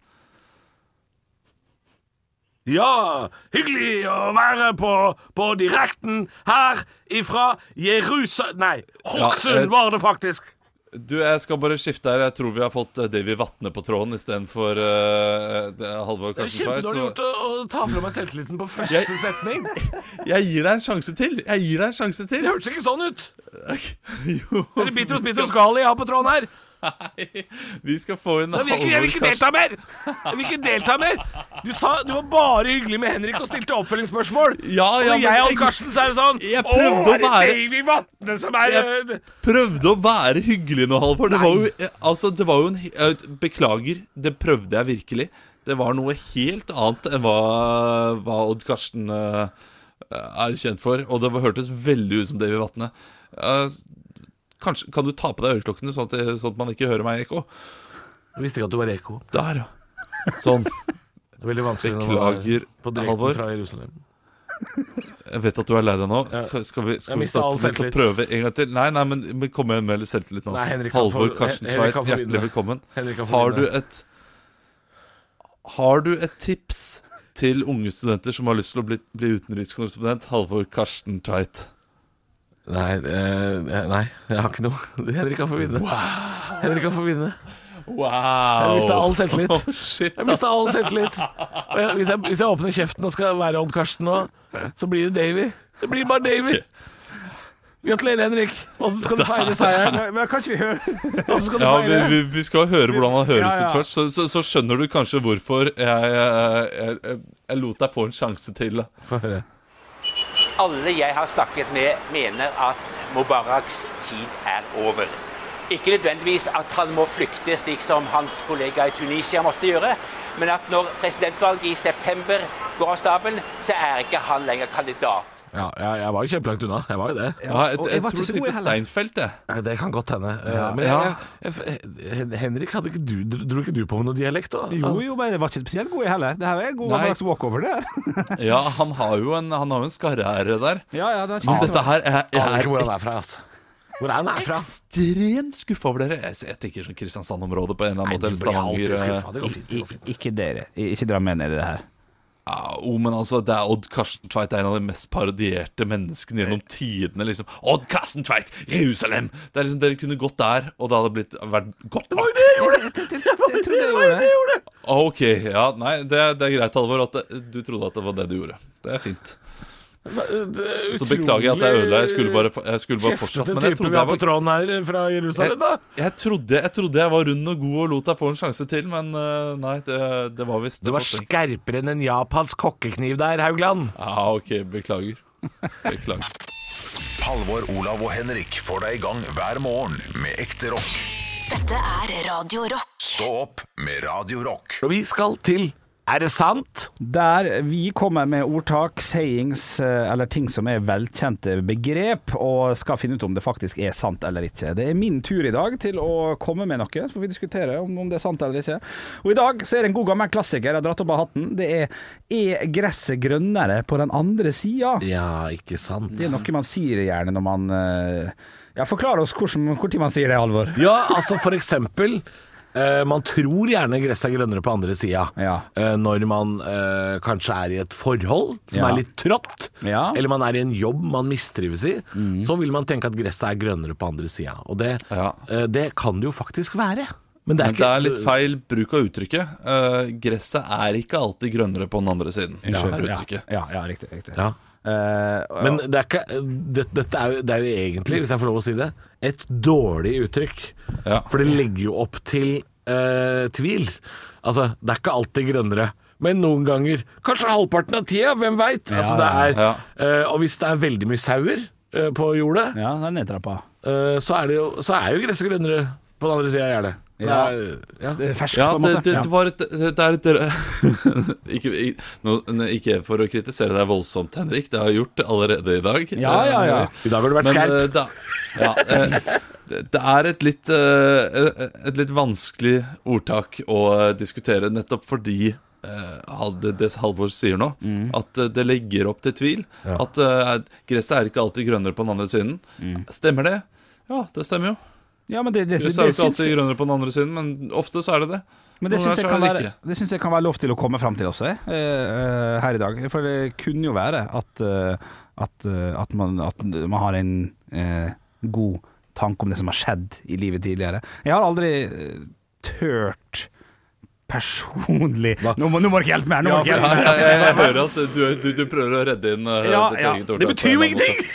[SPEAKER 3] Ja, hyggelig å være på, på direkten her ifra Jerusalem Nei, Hokksund
[SPEAKER 5] Ja, eh,
[SPEAKER 3] var det faktisk.
[SPEAKER 5] Du, Jeg skal bare skifte her. Jeg tror vi har fått eh, Davy Vatne på tråden istedenfor uh, Halvor
[SPEAKER 3] Det er
[SPEAKER 5] Karsten Tveit.
[SPEAKER 3] kjempedårlig gjort å, å ta fra meg selvtilliten på første
[SPEAKER 5] Jeg-
[SPEAKER 3] setning.
[SPEAKER 5] Jeg gir deg en sjanse til. Jeg gir deg en sjanse til.
[SPEAKER 3] Det hørtes ikke sånn ut.
[SPEAKER 5] Jo,
[SPEAKER 3] Er det Bitos Bitos Gali jeg har på tråden her?
[SPEAKER 5] Vi skal få inn
[SPEAKER 3] Halvor Karsten. jeg vil ikke delta mer! Jeg vil ikke delta mer! Du sa du var bare hyggelig med Henrik og stilte oppfølgingsspørsmål.
[SPEAKER 5] Ja, ja, og
[SPEAKER 3] jeg og Karsten, så er det sånn
[SPEAKER 5] Jeg prøvde å
[SPEAKER 3] er det
[SPEAKER 5] være-
[SPEAKER 3] Davy Vatne som er
[SPEAKER 5] Jeg
[SPEAKER 3] øh,
[SPEAKER 5] prøvde å være hyggelig nå, Halvor. Det var jo, eh, altså, det var jo en eh, Beklager, det prøvde jeg virkelig. Det var noe helt annet enn hva, hva Odd Karsten uh, er kjent for. Og det hørtes veldig ut som Davy Vatne. Eh, kanskje, kan du ta på deg øreklokkene, sånn at, sånn at man ikke hører meg ekko?
[SPEAKER 3] Jeg visste ikke at du var Eko.
[SPEAKER 5] Der, ja. Sånn.
[SPEAKER 3] Det er veldig vanskelig er
[SPEAKER 5] Beklager,
[SPEAKER 3] på direkten
[SPEAKER 5] Halvor.
[SPEAKER 3] fra Jerusalem.
[SPEAKER 5] Jeg vet at du er lei deg nå. Skal, skal vi, skal vi starte
[SPEAKER 3] selvtillit.
[SPEAKER 5] prøve en gang til? Nei, nei, men, men kom igjen med litt selvtillit nå.
[SPEAKER 3] Nei, Henrik
[SPEAKER 5] Halvor Karsten Tveit, hjertelig velkommen. Har du et Har du et tips til unge studenter som har lyst til å bli, bli utenrikskorrespondent? Halvor Karsten Tveit.
[SPEAKER 3] Nei, eh, nei, jeg har ikke noe. Henrik kan få vinne. Henrik kan få vinne.
[SPEAKER 5] Wow!
[SPEAKER 3] Jeg mista all selvtillit.
[SPEAKER 5] Oh, shit,
[SPEAKER 3] Jeg mista all selvtillit. Og jeg, hvis, jeg, hvis jeg åpner kjeften og skal være Odd Karsten nå, så blir det Davy. Det blir bare Davy. Gratulerer, Henrik. Åssen skal du feire seieren?
[SPEAKER 4] Men, men kan ikke vi høre
[SPEAKER 3] skal du
[SPEAKER 5] Ja, vi,
[SPEAKER 3] feire?
[SPEAKER 5] vi, vi skal høre hvordan han høres
[SPEAKER 4] Ja, ja.
[SPEAKER 5] ut først, så, så, så skjønner du kanskje hvorfor jeg, jeg, jeg, jeg, jeg lot deg få en sjanse til.
[SPEAKER 3] Få høre.
[SPEAKER 8] Alle jeg har snakket med, mener at Mubaraks tid er over. Ikke nødvendigvis at han må flykte, slik som hans kollega i Tunisia måtte gjøre, men at når presidentvalget i september går av stabelen, så er ikke han lenger kandidat.
[SPEAKER 3] Ja, jeg, jeg var jo kjempelangt unna. Jeg var jo det.
[SPEAKER 5] Ja, jeg,
[SPEAKER 4] og
[SPEAKER 5] jeg,
[SPEAKER 4] jeg var
[SPEAKER 5] tror du tenkte. Steinfeld, jeg.
[SPEAKER 3] Ja, det kan godt hende. Eh,
[SPEAKER 4] Ja.
[SPEAKER 3] Men jeg, Henrik, hadde ikke du, dro ikke du på med noe dialekt? da?
[SPEAKER 4] Jo, jo, men jeg var ikke spesielt god, i heller. Det her er god
[SPEAKER 5] Nei.
[SPEAKER 4] gammeldags walkover, det her.
[SPEAKER 5] Ja, han har jo en, han har jo en skarriere der.
[SPEAKER 4] Ja, ja, det er
[SPEAKER 5] Men dette her er,
[SPEAKER 3] Jeg
[SPEAKER 5] er,
[SPEAKER 3] ikke hvor
[SPEAKER 5] er
[SPEAKER 3] han er fra. altså Hvor er han er fra?
[SPEAKER 5] ekstremt skuffa over dere. Jeg, jeg tenker sånn Kristiansand-området på en eller annen måte.
[SPEAKER 3] du
[SPEAKER 5] Eller
[SPEAKER 3] blir alltid
[SPEAKER 5] Stavanger.
[SPEAKER 3] skuffa. Det går fint. det går fint
[SPEAKER 4] Ikke dere. Ikke dra med ned i det her.
[SPEAKER 5] Ja, oh, men altså, det er Odd Karsten Tveit er en av de mest parodierte menneskene gjennom tidene. liksom Odd Karsten Tveit, Jerusalem! Det er liksom, Dere kunne gått der, og det hadde blitt vært godt jo
[SPEAKER 3] Det jeg gjorde det! Det var jo det jeg gjorde!
[SPEAKER 5] Ok, ja, nei, det, det er greit, Halvor, at det, du trodde at det var det du gjorde. Det er fint. Så beklager jeg at jeg ødela. Jeg skulle bare, jeg skulle bare fortsatt. Men jeg trodde jeg
[SPEAKER 3] på
[SPEAKER 5] var
[SPEAKER 3] tråden her fra Jerusalem, da.
[SPEAKER 5] jeg trodde, jeg trodde jeg var rund og god og lot deg få en sjanse til, men eh, nei, det, det var visst
[SPEAKER 3] Du var
[SPEAKER 5] skerpere
[SPEAKER 3] skarpere enn en japansk kokkekniv der, Haugland.
[SPEAKER 5] Ja, ok, beklager. Beklager.
[SPEAKER 1] Halvor, Olav og Henrik får deg i gang hver morgen med ekte rock.
[SPEAKER 2] Dette er Radio Rock.
[SPEAKER 1] Stå opp med Radio Rock.
[SPEAKER 3] Og vi skal til Er det sant?
[SPEAKER 4] Der vi kommer med ordtak, sayings eh, eller ting som er velkjente begrep, og skal finne ut om det faktisk er sant eller ikke. Det er min tur i dag til å komme med noe, så får vi diskutere om, det er sant eller ikke. Og i dag så er det en god gammel klassiker, jeg har dratt opp av hatten. Det er Er gresset grønnere på den andre sida?
[SPEAKER 3] Ja, ikke sant.
[SPEAKER 4] Det er noe man sier gjerne når man eh, Ja, forklar oss hvordan, hvor tid man sier det, Alvor.
[SPEAKER 3] Ja, altså for eksempel eh, Man tror gjerne gresset er grønnere på andre sida
[SPEAKER 4] Ja.
[SPEAKER 3] uh, når man uh, kanskje er i et forhold som
[SPEAKER 4] Ja.
[SPEAKER 3] er litt trått,
[SPEAKER 4] Ja. Mm.
[SPEAKER 3] eller man er i en jobb man mistrives i. Så vil man tenke at gresset er grønnere på andre sida. Og det, det kan det jo faktisk være. Men det er,
[SPEAKER 5] Men det er litt feil bruk av uttrykket. Gresset er ikke alltid grønnere på den andre siden.
[SPEAKER 4] Ja,
[SPEAKER 5] er uttrykket.
[SPEAKER 4] ja, ja, riktig. riktig. Eh,
[SPEAKER 3] Men det er ikke, det, dette er, jo- det er jo egentlig, hvis jeg får lov å si det, et dårlig uttrykk.
[SPEAKER 5] Ja.
[SPEAKER 3] For det legger jo opp til uh, tvil. Altså, det er ikke alltid grønnere. Men noen ganger kanskje halvparten av tida, hvem veit? Altså,
[SPEAKER 4] ja,
[SPEAKER 3] altså,
[SPEAKER 5] ja.
[SPEAKER 3] uh, og hvis det er veldig mye sauer uh, på jordet,
[SPEAKER 4] ja, det nedtrappa.
[SPEAKER 3] så, er jo, så er jo gresset grønnere på den andre sida av gjerdet.
[SPEAKER 4] Ja.
[SPEAKER 3] det er- ja.
[SPEAKER 4] Det er ferskt,
[SPEAKER 5] Ja,
[SPEAKER 4] på en måte.
[SPEAKER 5] det,
[SPEAKER 4] Ja.
[SPEAKER 5] det var et Det er et ikke, i- ikke for å kritisere deg voldsomt, Henrik. Det har jeg gjort allerede i dag.
[SPEAKER 4] Ja, ja, ja.
[SPEAKER 3] I dag har du vært skerp.
[SPEAKER 5] eh, da, ja, eh, det, det er et litt, eh, et litt vanskelig ordtak å diskutere, nettopp fordi eh, det, det Halvor sier nå,
[SPEAKER 4] Mm.
[SPEAKER 5] at eh, det legger opp til tvil. At eh, gresset er ikke alltid grønnere på den andre siden.
[SPEAKER 4] Mm.
[SPEAKER 5] Stemmer det? Ja, det stemmer jo.
[SPEAKER 4] Ja, men det, det, det,
[SPEAKER 5] det, er jo ikke
[SPEAKER 4] syns,
[SPEAKER 5] alltid grønnere på den andre siden, men ofte så er det det.
[SPEAKER 4] men det syns jeg, jeg kan være lov til å komme fram til også, eh, eh, her i dag. For det kunne jo være at, eh, at, eh, at, man, at man har en eh, god tanke om det som har skjedd i livet tidligere. Jeg har aldri tørt personlig nå må, nå må dere hjelpe meg! Nå må
[SPEAKER 5] Ja,
[SPEAKER 4] dere
[SPEAKER 5] jeg,
[SPEAKER 4] hjelpe meg.
[SPEAKER 5] jeg, jeg, jeg hører at du, du, du prøver å redde inn
[SPEAKER 4] Ja,
[SPEAKER 5] ditt
[SPEAKER 4] ja.
[SPEAKER 3] Det betyr jo ingenting!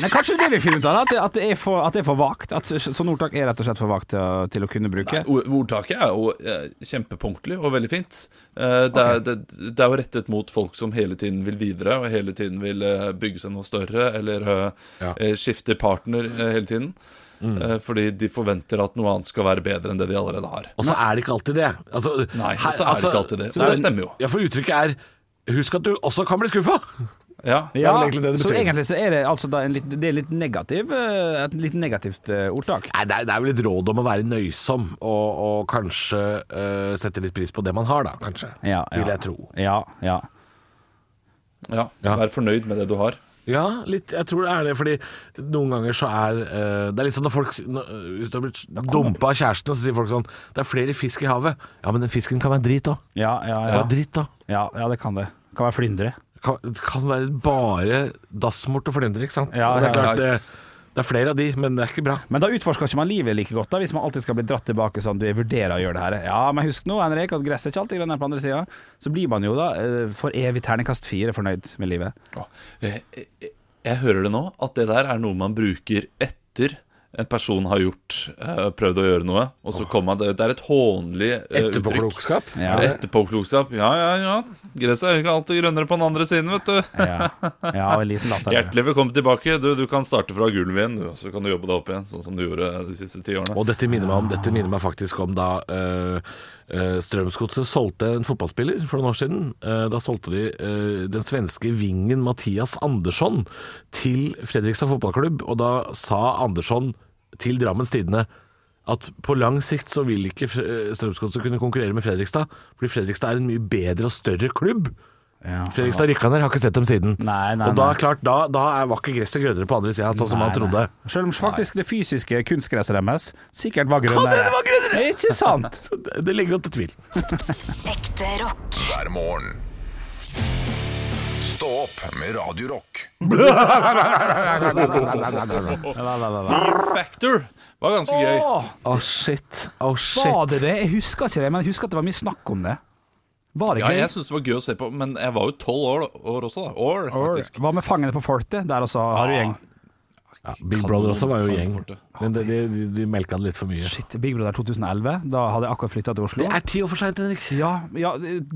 [SPEAKER 4] Men kanskje det vi finner ut av, at det, at det, er, for, at det er for vagt. At sånn ordtak er rett og slett for vagt til, til å kunne bruke.
[SPEAKER 5] Nei, Ordtaket er jo eh, kjempepunktlig og veldig fint. Eh, det, er, det, det er jo rettet mot folk som hele tiden vil videre, og hele tiden vil eh, bygge seg noe større, eller eh,
[SPEAKER 3] Ja.
[SPEAKER 5] skifte partner hele tiden. Mm. fordi de forventer at noe annet skal være bedre enn det de allerede har.
[SPEAKER 3] Og så er det ikke alltid det. Altså,
[SPEAKER 5] Nei, så er det ikke alltid det. Men det stemmer jo.
[SPEAKER 3] Ja, for uttrykket er Husk at du også kan bli skuffa!
[SPEAKER 5] Ja,
[SPEAKER 4] Ja,
[SPEAKER 3] egentlig det det
[SPEAKER 4] så egentlig så er det altså da en litt, det er litt negativ, eh, et litt negativt eh, ordtak.
[SPEAKER 3] Nei, det er, det er vel et råd om å være nøysom, og, og kanskje øh, sette litt pris på det man har, da, kanskje.
[SPEAKER 4] Ja, ja.
[SPEAKER 3] Vil jeg tro.
[SPEAKER 4] Ja, ja.
[SPEAKER 5] ja.
[SPEAKER 3] Ja.
[SPEAKER 5] Vær fornøyd med det du har.
[SPEAKER 3] Ja, litt, jeg tror det er det, fordi noen ganger så er øh, Det er litt sånn når folk når, Hvis du har blitt dumpa av kjæresten, og så sier folk sånn Det er flere fisk i havet. Ja, men den fisken kan være drit òg.
[SPEAKER 4] Ja, ja,
[SPEAKER 3] Ja.
[SPEAKER 4] ja.
[SPEAKER 3] Dritt, da.
[SPEAKER 4] ja, ja det kan det. Det kan være flyndre.
[SPEAKER 3] Kan, kan være bare dassmort og flyndre, ikke sant?
[SPEAKER 4] Ja,
[SPEAKER 3] det, er klart, det, det er flere av de, men det er ikke bra.
[SPEAKER 4] Men da utforsker ikke man livet like godt, da hvis man alltid skal bli dratt tilbake sånn Du jeg vurderer å gjøre det her. Ja, men husk nå, Henrik, at gresset er ikke alltid grønnere på andre sida. Så blir man jo da eh, for evig terningkast fire fornøyd med livet.
[SPEAKER 5] Jeg, jeg, jeg hører det nå, at det der er noe man bruker etter en person har gjort uh, prøvd å gjøre noe, og så kommer Det, det er et hånlig uttrykk.
[SPEAKER 3] Etterpåklokskap.
[SPEAKER 4] Ja.
[SPEAKER 5] Etterpåklokskap. Ja, ja, ja. Gresset er ikke alltid grønnere på den andre siden, vet du.
[SPEAKER 4] Ja, ja og en liten latter.
[SPEAKER 5] Hjertelig velkommen tilbake. Du, du kan starte fra gulvet igjen, du. Så kan du jobbe deg opp igjen, sånn som du gjorde de siste ti årene.
[SPEAKER 3] Og dette minner meg om Dette minner meg faktisk om da uh, Strømsgodset solgte en fotballspiller for noen år siden. Da solgte de den svenske vingen Mathias Andersson til Fredrikstad fotballklubb, og da sa Andersson til Drammens Tidende at på lang sikt så vil ikke Fre- Strømsgodset kunne konkurrere med Fredrikstad, fordi Fredrikstad er en mye bedre og større klubb.
[SPEAKER 4] Ja.
[SPEAKER 3] Fredrikstad rykka ned, har ikke sett dem siden.
[SPEAKER 4] Nei, nei,
[SPEAKER 3] og da,
[SPEAKER 4] nei.
[SPEAKER 3] klart, da, da er- var ikke gresset grønnere på andre sida, sånn som
[SPEAKER 4] man
[SPEAKER 3] han trodde.
[SPEAKER 4] nei. Selv om faktisk det fysiske kunstgresset deres sikkert var grønnere.
[SPEAKER 3] det var grønnere!
[SPEAKER 4] Ikke sant?
[SPEAKER 3] Det, det legger opp til tvil.
[SPEAKER 2] Ekte rock.
[SPEAKER 1] hver morgen. Stå opp med Radio Rock.
[SPEAKER 5] Fear Factor var ganske gøy.
[SPEAKER 4] Åh,
[SPEAKER 3] Å, shit. Shit.
[SPEAKER 4] var det det? Jeg husker ikke det, men jeg husker at det var mye snakk om det. Var det
[SPEAKER 5] Ja,
[SPEAKER 4] gøy?
[SPEAKER 5] jeg syns det var gøy å se på, men jeg var jo tolv år, år også, da. År, faktisk.
[SPEAKER 4] Hva med Fangene på fortet? Der også har du gjeng.
[SPEAKER 3] Ja, Big Brother også var jo gjeng. Men de, de, de, de melka det litt for mye.
[SPEAKER 4] Shit, Big Brother 2011. Da hadde jeg akkurat flytta til Oslo.
[SPEAKER 3] Det er ti år for seint, Henrik.
[SPEAKER 4] Ja, ja,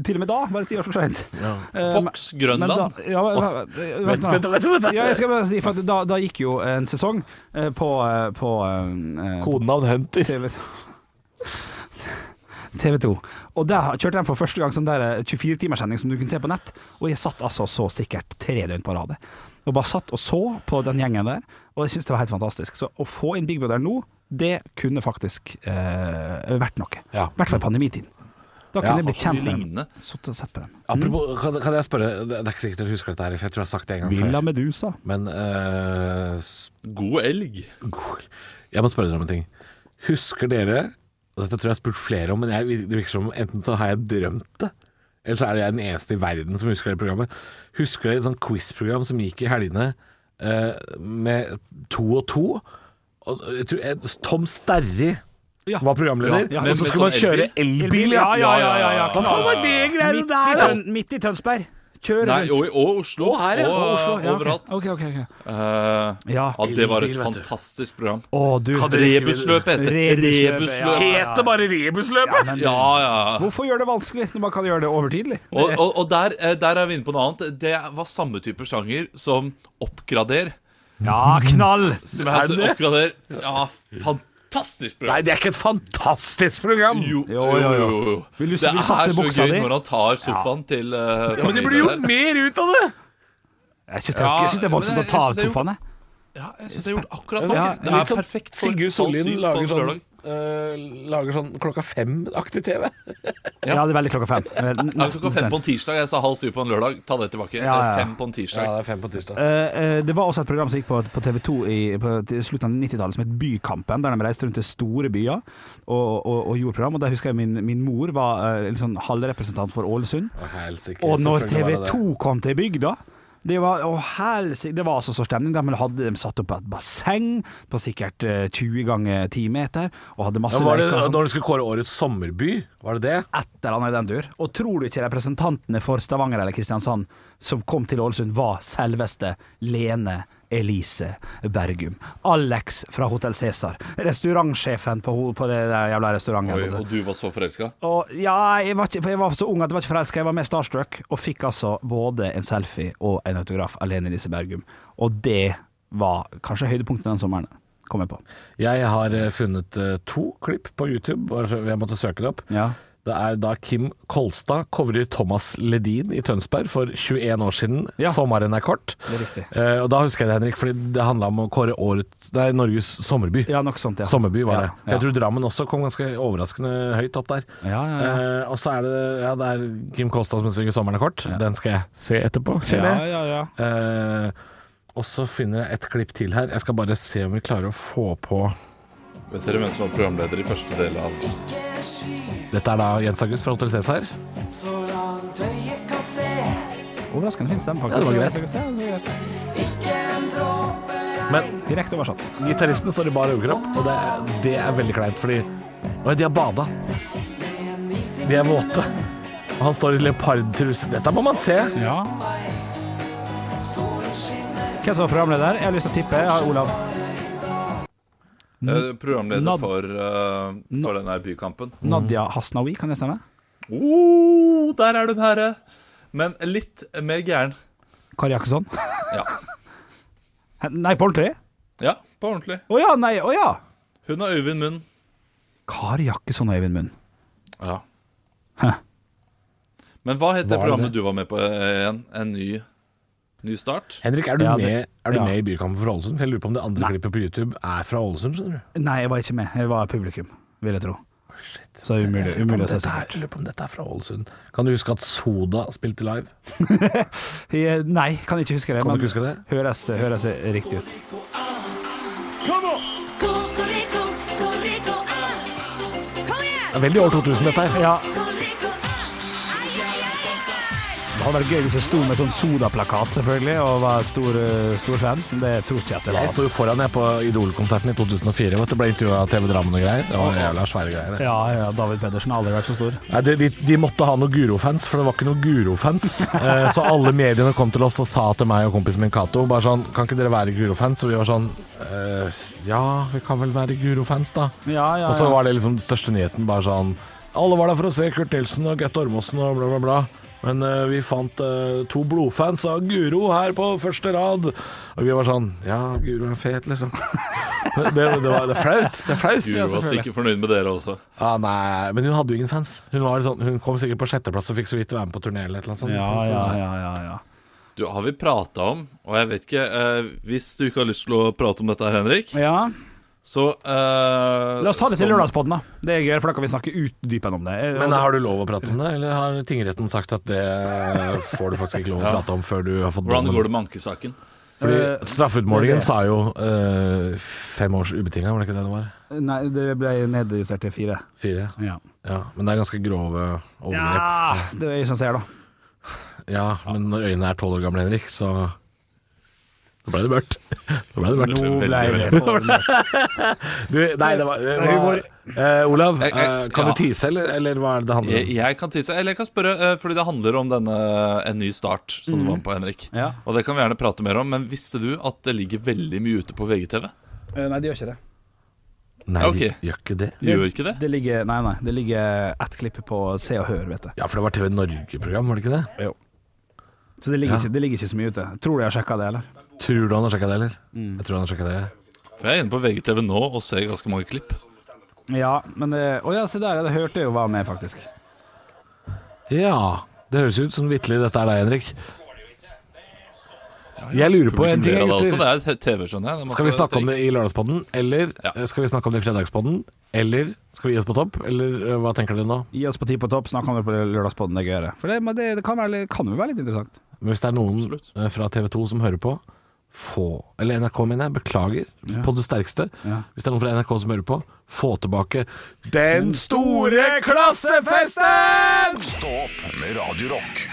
[SPEAKER 4] til og med da var det ti år for seint.
[SPEAKER 3] Ja.
[SPEAKER 4] Eh,
[SPEAKER 5] Fox Grønland.
[SPEAKER 4] da- ja, vent,
[SPEAKER 3] Vent, vent, vent, vent.
[SPEAKER 4] Ja, jeg skal bare si, for da, da gikk jo en sesong eh, på, eh, på
[SPEAKER 3] Kodenavn Hunter.
[SPEAKER 4] TV TV 2. Og der kjørte de for første gang sånn der 24-timerssending som du kunne se på nett. Og jeg satt altså så sikkert tre døgn på rad. Og bare satt og så på den gjengen der, og jeg syntes det var helt fantastisk. Så å få inn Big Brother nå, det kunne faktisk eh, vært noe. I hvert fall i pandemitiden. Da kunne
[SPEAKER 3] Ja,
[SPEAKER 4] jeg blitt kjent med dem.
[SPEAKER 3] Apropos, kan, kan jeg spørre Det er ikke sikkert dere husker dette her, for jeg tror jeg har sagt det en gang
[SPEAKER 4] Villa
[SPEAKER 3] før.
[SPEAKER 4] Medusa.
[SPEAKER 3] Men eh,
[SPEAKER 5] God elg.
[SPEAKER 3] god- Jeg må spørre dere om en ting. Husker dere og Dette tror jeg jeg har spurt flere om, men jeg, det virker som enten så har jeg drømt det, eller så er jeg den eneste i verden som husker det programmet. Husker dere et sånt quiz-program som gikk i helgene eh, med to og to? Og jeg tror, jeg, Tom Sterri var programleder,
[SPEAKER 4] Ja, ja.
[SPEAKER 3] og så skulle man
[SPEAKER 4] sånn
[SPEAKER 3] kjøre
[SPEAKER 4] elbil? Ja, ja, ja, ja, ja.
[SPEAKER 3] Hva faen var det greiene der? da?
[SPEAKER 4] Midt i Tønsberg. Kjøre
[SPEAKER 5] Nei,
[SPEAKER 4] rundt.
[SPEAKER 5] og, og Oslo.
[SPEAKER 3] Og her, ja.
[SPEAKER 5] Og,
[SPEAKER 4] Og Oslo, ja,
[SPEAKER 5] overalt.
[SPEAKER 4] Ok, ok, ok.
[SPEAKER 5] uh,
[SPEAKER 4] Ja.
[SPEAKER 5] At det var et fantastisk program.
[SPEAKER 4] Du.
[SPEAKER 5] Rebusløpet heter det.
[SPEAKER 4] Rebusløpet,
[SPEAKER 5] Rebusløp.
[SPEAKER 4] ja, ja.
[SPEAKER 3] Heter bare Rebusløpet!
[SPEAKER 5] Ja, ja.
[SPEAKER 4] Hvorfor gjøre det vanskelig når man kan gjøre det overtidlig?
[SPEAKER 5] Og, og, og der, eh, der er vi inne på noe annet. Det var samme type sjanger som Oppgrader.
[SPEAKER 4] Ja, knall!
[SPEAKER 5] Som jeg, altså, oppgrader Ja, fantastisk program.
[SPEAKER 3] Nei, det er ikke et fantastisk program!
[SPEAKER 5] Jo,
[SPEAKER 4] Jo, jo, jo. Vil du-
[SPEAKER 5] det
[SPEAKER 4] vil
[SPEAKER 5] er så gøy
[SPEAKER 4] di?
[SPEAKER 5] når han tar sofaen til uh,
[SPEAKER 3] Ja, men det blir jo mer ut av det!
[SPEAKER 4] Jeg syns det,
[SPEAKER 5] Ja,
[SPEAKER 4] jeg det er voldsomt å ta av
[SPEAKER 5] sofaen, er. Ja, jeg syns jeg har gjort akkurat
[SPEAKER 3] Ja,
[SPEAKER 5] nok.
[SPEAKER 4] ja,
[SPEAKER 5] det er
[SPEAKER 3] sånn
[SPEAKER 5] perfekt for
[SPEAKER 3] Sigurd Sollien lager sånn, eh, lager sånn klokka fem-aktig TV.
[SPEAKER 4] Ja, det er veldig klokka fem.
[SPEAKER 5] Ja, klokka fem på en tirsdag. Jeg sa halv syv på en lørdag. Ta det tilbake.
[SPEAKER 4] Ja, ja.
[SPEAKER 5] Det er Fem på en tirsdag.
[SPEAKER 3] Ja, det er fem på tirsdag.
[SPEAKER 4] uh, uh, det var også et program som gikk på, på TV 2 i, på, til slutten av 90-tallet som het Bykampen, der de reiste rundt til store byer og, og, og gjorde program. Og Der husker jeg min, min mor var uh, sånn halvrepresentant for Ålesund.
[SPEAKER 3] Og,
[SPEAKER 4] Og når TV 2 kom til bygda det var, å, helsike, det var altså så stemning. De hadde de satt opp et basseng på sikkert eh, 20 ganger 10 meter, og hadde masse
[SPEAKER 3] Ja, var det
[SPEAKER 4] sånn.
[SPEAKER 3] når de skulle kåre årets sommerby? Var det det?
[SPEAKER 4] et eller annet i den dur. Og tror du ikke representantene for Stavanger eller Kristiansand som kom til Ålesund, var selveste Lene Elise Bergum. Alex fra Hotell Cæsar. Restaurantsjefen på, på det der jævla restauranten.
[SPEAKER 5] Oi, og du var så forelska?
[SPEAKER 4] Ja, jeg var, ikke, for jeg var så ung at jeg var ikke forelska, jeg var mer starstruck, og fikk altså både en selfie og en autograf av Lene Elise Bergum. Og det var kanskje høydepunktet den sommeren. Kom jeg på.
[SPEAKER 3] Jeg har eh, funnet eh, to klipp på YouTube, jeg måtte søke det opp.
[SPEAKER 4] Ja.
[SPEAKER 3] Det er da Kim Kolstad covrer Thomas Ledin i Tønsberg for 21 år siden.
[SPEAKER 4] Ja.
[SPEAKER 3] 'Sommeren er kort'.
[SPEAKER 4] Det er riktig.
[SPEAKER 3] Eh, og da husker jeg det, Henrik, fordi det handla om å kåre årets Nei, Norges sommerby.
[SPEAKER 4] Ja, nok sånt, ja.
[SPEAKER 3] Sommerby var
[SPEAKER 4] Ja,
[SPEAKER 3] det. For Jeg tror Drammen også kom ganske overraskende høyt opp der.
[SPEAKER 4] Ja, ja, ja.
[SPEAKER 3] Eh, og så er det Ja, det er Kim Kolstad som synger 'Sommeren er kort'. Den skal jeg se etterpå.
[SPEAKER 4] Ja,
[SPEAKER 3] kjenner jeg.
[SPEAKER 4] ja, ja.
[SPEAKER 3] Eh, og så finner jeg et klipp til her. Jeg skal bare se om vi klarer å få på
[SPEAKER 5] Vet dere hvem som var programleder i første del av
[SPEAKER 3] Dette er da Jens August fra Hotell Cæsar.
[SPEAKER 4] Overraskende fin stemme,
[SPEAKER 3] Ja,
[SPEAKER 4] faktisk.
[SPEAKER 3] det var greit.
[SPEAKER 4] Ja, det var greit.
[SPEAKER 3] Men
[SPEAKER 4] Direkte oversatt.
[SPEAKER 3] gitaristen står i bar overkropp, og det, er- det er veldig kleint, fordi Oi, de har bada. De er våte. Og han står i leopardtruse. Dette må man se.
[SPEAKER 4] Ja. Hvem som var programleder? Jeg har lyst til å tippe. Jeg har Olav.
[SPEAKER 5] Eh, Programleder
[SPEAKER 4] Nad-
[SPEAKER 5] for, uh, for denne bykampen.
[SPEAKER 4] Nadia Hasnawi, kan jeg stemme?
[SPEAKER 5] Oh, der er du den herre! Men litt mer gæren.
[SPEAKER 4] Kari Jakkesson?
[SPEAKER 5] Ja.
[SPEAKER 4] Nei, på ordentlig?
[SPEAKER 5] ja, på ordentlig.
[SPEAKER 4] Å ja, nei, å ja!
[SPEAKER 5] Hun har Øyvind Munn.
[SPEAKER 4] Kari Jakkesson og Øyvind Munn.
[SPEAKER 5] Ja.
[SPEAKER 4] Hæ.
[SPEAKER 5] Men hva het det
[SPEAKER 3] det
[SPEAKER 5] programmet
[SPEAKER 3] det?
[SPEAKER 5] du var med på igjen? En ny, ny start?
[SPEAKER 3] Henrik, er du,
[SPEAKER 4] Ja, det-
[SPEAKER 3] med, er du
[SPEAKER 4] ja.
[SPEAKER 3] med i Bykampen for Ålesund? For Jeg lurer på om det andre
[SPEAKER 4] Nei.
[SPEAKER 3] klippet på YouTube er fra Ålesund. du?
[SPEAKER 4] Nei, jeg var ikke med. Jeg var publikum, vil jeg tro. Så det er umulig, umulig å se
[SPEAKER 3] er-
[SPEAKER 4] sikkert.
[SPEAKER 3] Jeg lurer på om dette er fra Ålesund. Kan du huske at Soda spilte live?
[SPEAKER 4] Nei, kan ikke huske det.
[SPEAKER 3] Kan du ikke huske det?
[SPEAKER 4] Høres, høres riktig ut.
[SPEAKER 3] Det er veldig år 2000, dette her.
[SPEAKER 4] Ja. Det hadde vært gøy hvis jeg sto med sånn Soda-plakat, selvfølgelig, og var stor, eh, stor fan. Det tror ikke jeg at det var.
[SPEAKER 3] Jeg sto jo foran jeg på Idol-konserten i 2004. Vet du, ble intervjua av TV Drammen og greier. Det var jævla svære greier.
[SPEAKER 4] Ja, ja, David Pedersen har aldri vært så stor.
[SPEAKER 3] Nei, de, de, de måtte ha noen Guro-fans, for det var ikke noen Guro-fans. Eh, så alle mediene kom til oss og sa til meg og kompisen min Cato bare sånn Kan ikke dere være Guro-fans? Og vi var sånn eh, Ja, vi kan vel være Guro-fans, da.
[SPEAKER 4] Ja, ja,
[SPEAKER 3] Og så var det liksom den største nyheten bare sånn Alle var der for å se Kurt Nilsen og Gaute Ormåsen og bla, bla, bla. Men uh, vi fant uh, to blodfans av Guro her på første rad. Og vi var sånn Ja, Guro er fet, liksom. Det, det, var, det er flaut. Det er flaut.
[SPEAKER 5] Guro var sikkert fornøyd med dere også.
[SPEAKER 3] Ah, nei, men hun hadde jo ingen fans. Hun, var sånn, hun kom sikkert på sjetteplass og fikk så vidt være med på turné eller et eller annet sånt.
[SPEAKER 4] Ja,
[SPEAKER 3] Så-
[SPEAKER 4] ja, ja, ja, ja.
[SPEAKER 5] Du, har vi prata om, og jeg vet ikke eh, Hvis du ikke har lyst til å prate om dette her, Henrik,
[SPEAKER 4] ja.
[SPEAKER 5] Så uh,
[SPEAKER 4] La oss ta det til lørdagspodden, da. Det er gøy, for da kan vi snakke utdypende om det.
[SPEAKER 3] Men har du lov å prate om det, eller har tingretten sagt at det får du faktisk ikke lov å
[SPEAKER 5] Ja.
[SPEAKER 3] prate om før du har fått
[SPEAKER 5] Hvordan går det med ankesaken?
[SPEAKER 3] Fordi
[SPEAKER 4] Eh,
[SPEAKER 3] Straffeutmålingen sa jo eh, fem års ubetinga, var det ikke det det var?
[SPEAKER 4] Nei, det ble nedjustert til fire.
[SPEAKER 3] Fire?
[SPEAKER 4] Ja.
[SPEAKER 3] Ja, Men det er ganske grove overgrep.
[SPEAKER 4] ja det er øyet som ser, da.
[SPEAKER 3] Ja, men når øynene er tolv år gamle, Henrik, så Da ble det mørkt. Nå ble det mørkt.
[SPEAKER 4] Nå ble det
[SPEAKER 3] Du, nei, det var
[SPEAKER 4] Det
[SPEAKER 3] var
[SPEAKER 4] uh.
[SPEAKER 3] Eh, Olav, eh, kan
[SPEAKER 5] ja.
[SPEAKER 3] du tease, eller, eller hva er det det handler om?
[SPEAKER 5] jeg kan tise, eller jeg kan spørre, uh, fordi det handler om denne En ny start, som du var med på, Henrik.
[SPEAKER 4] Ja.
[SPEAKER 5] Og det kan vi gjerne prate mer om, men visste du at det ligger veldig mye ute på VGTV?
[SPEAKER 4] Eh, Nei, de gjør ikke det.
[SPEAKER 3] Nei,
[SPEAKER 5] okay.
[SPEAKER 3] de gjør ikke det.
[SPEAKER 5] De gjør ikke det?
[SPEAKER 4] Det ligger, nei, nei, det ligger ett klipp på Se og Hør, vet du.
[SPEAKER 3] Ja, for det var TV Norge-program, var det ikke det?
[SPEAKER 4] Jo. Så det ligger,
[SPEAKER 3] Ja.
[SPEAKER 4] ikke, det ligger ikke så mye ute. Tror du jeg har sjekka det, eller?
[SPEAKER 3] Tror du han har sjekka det, eller?
[SPEAKER 4] Mm.
[SPEAKER 3] Jeg tror han har sjekka det.
[SPEAKER 5] For jeg er inne på VGTV nå og ser ganske mange klipp.
[SPEAKER 4] Ja, men det, Å ja, se der, det hørte jeg jo var med, faktisk.
[SPEAKER 3] Ja, det høres ut som vitterlig dette er deg, Henrik. Jeg lurer på en ting,
[SPEAKER 5] det også,
[SPEAKER 3] gutter.
[SPEAKER 5] Det er TV, skjønner jeg.
[SPEAKER 3] Skal vi snakke om det i Lørdagspodden, eller
[SPEAKER 5] Ja.
[SPEAKER 3] eh, skal vi snakke om det i Fredagspodden? Eller skal vi gi oss på topp, eller eh, hva tenker dere nå?
[SPEAKER 4] Gi oss på Ti på topp, snakk om det på lørdagspodden, det er gøyere. For det, det, det kan, være, kan jo være litt interessant.
[SPEAKER 3] Men hvis det er noen
[SPEAKER 5] Absolutt.
[SPEAKER 3] eh, fra TV 2 som hører på, få Eller NRK, mener jeg. Beklager
[SPEAKER 4] ja.
[SPEAKER 3] på det sterkeste.
[SPEAKER 4] Ja.
[SPEAKER 3] Hvis det er noen fra NRK som hører på, få tilbake Den store klassefesten!
[SPEAKER 1] Stopp med Radiorock.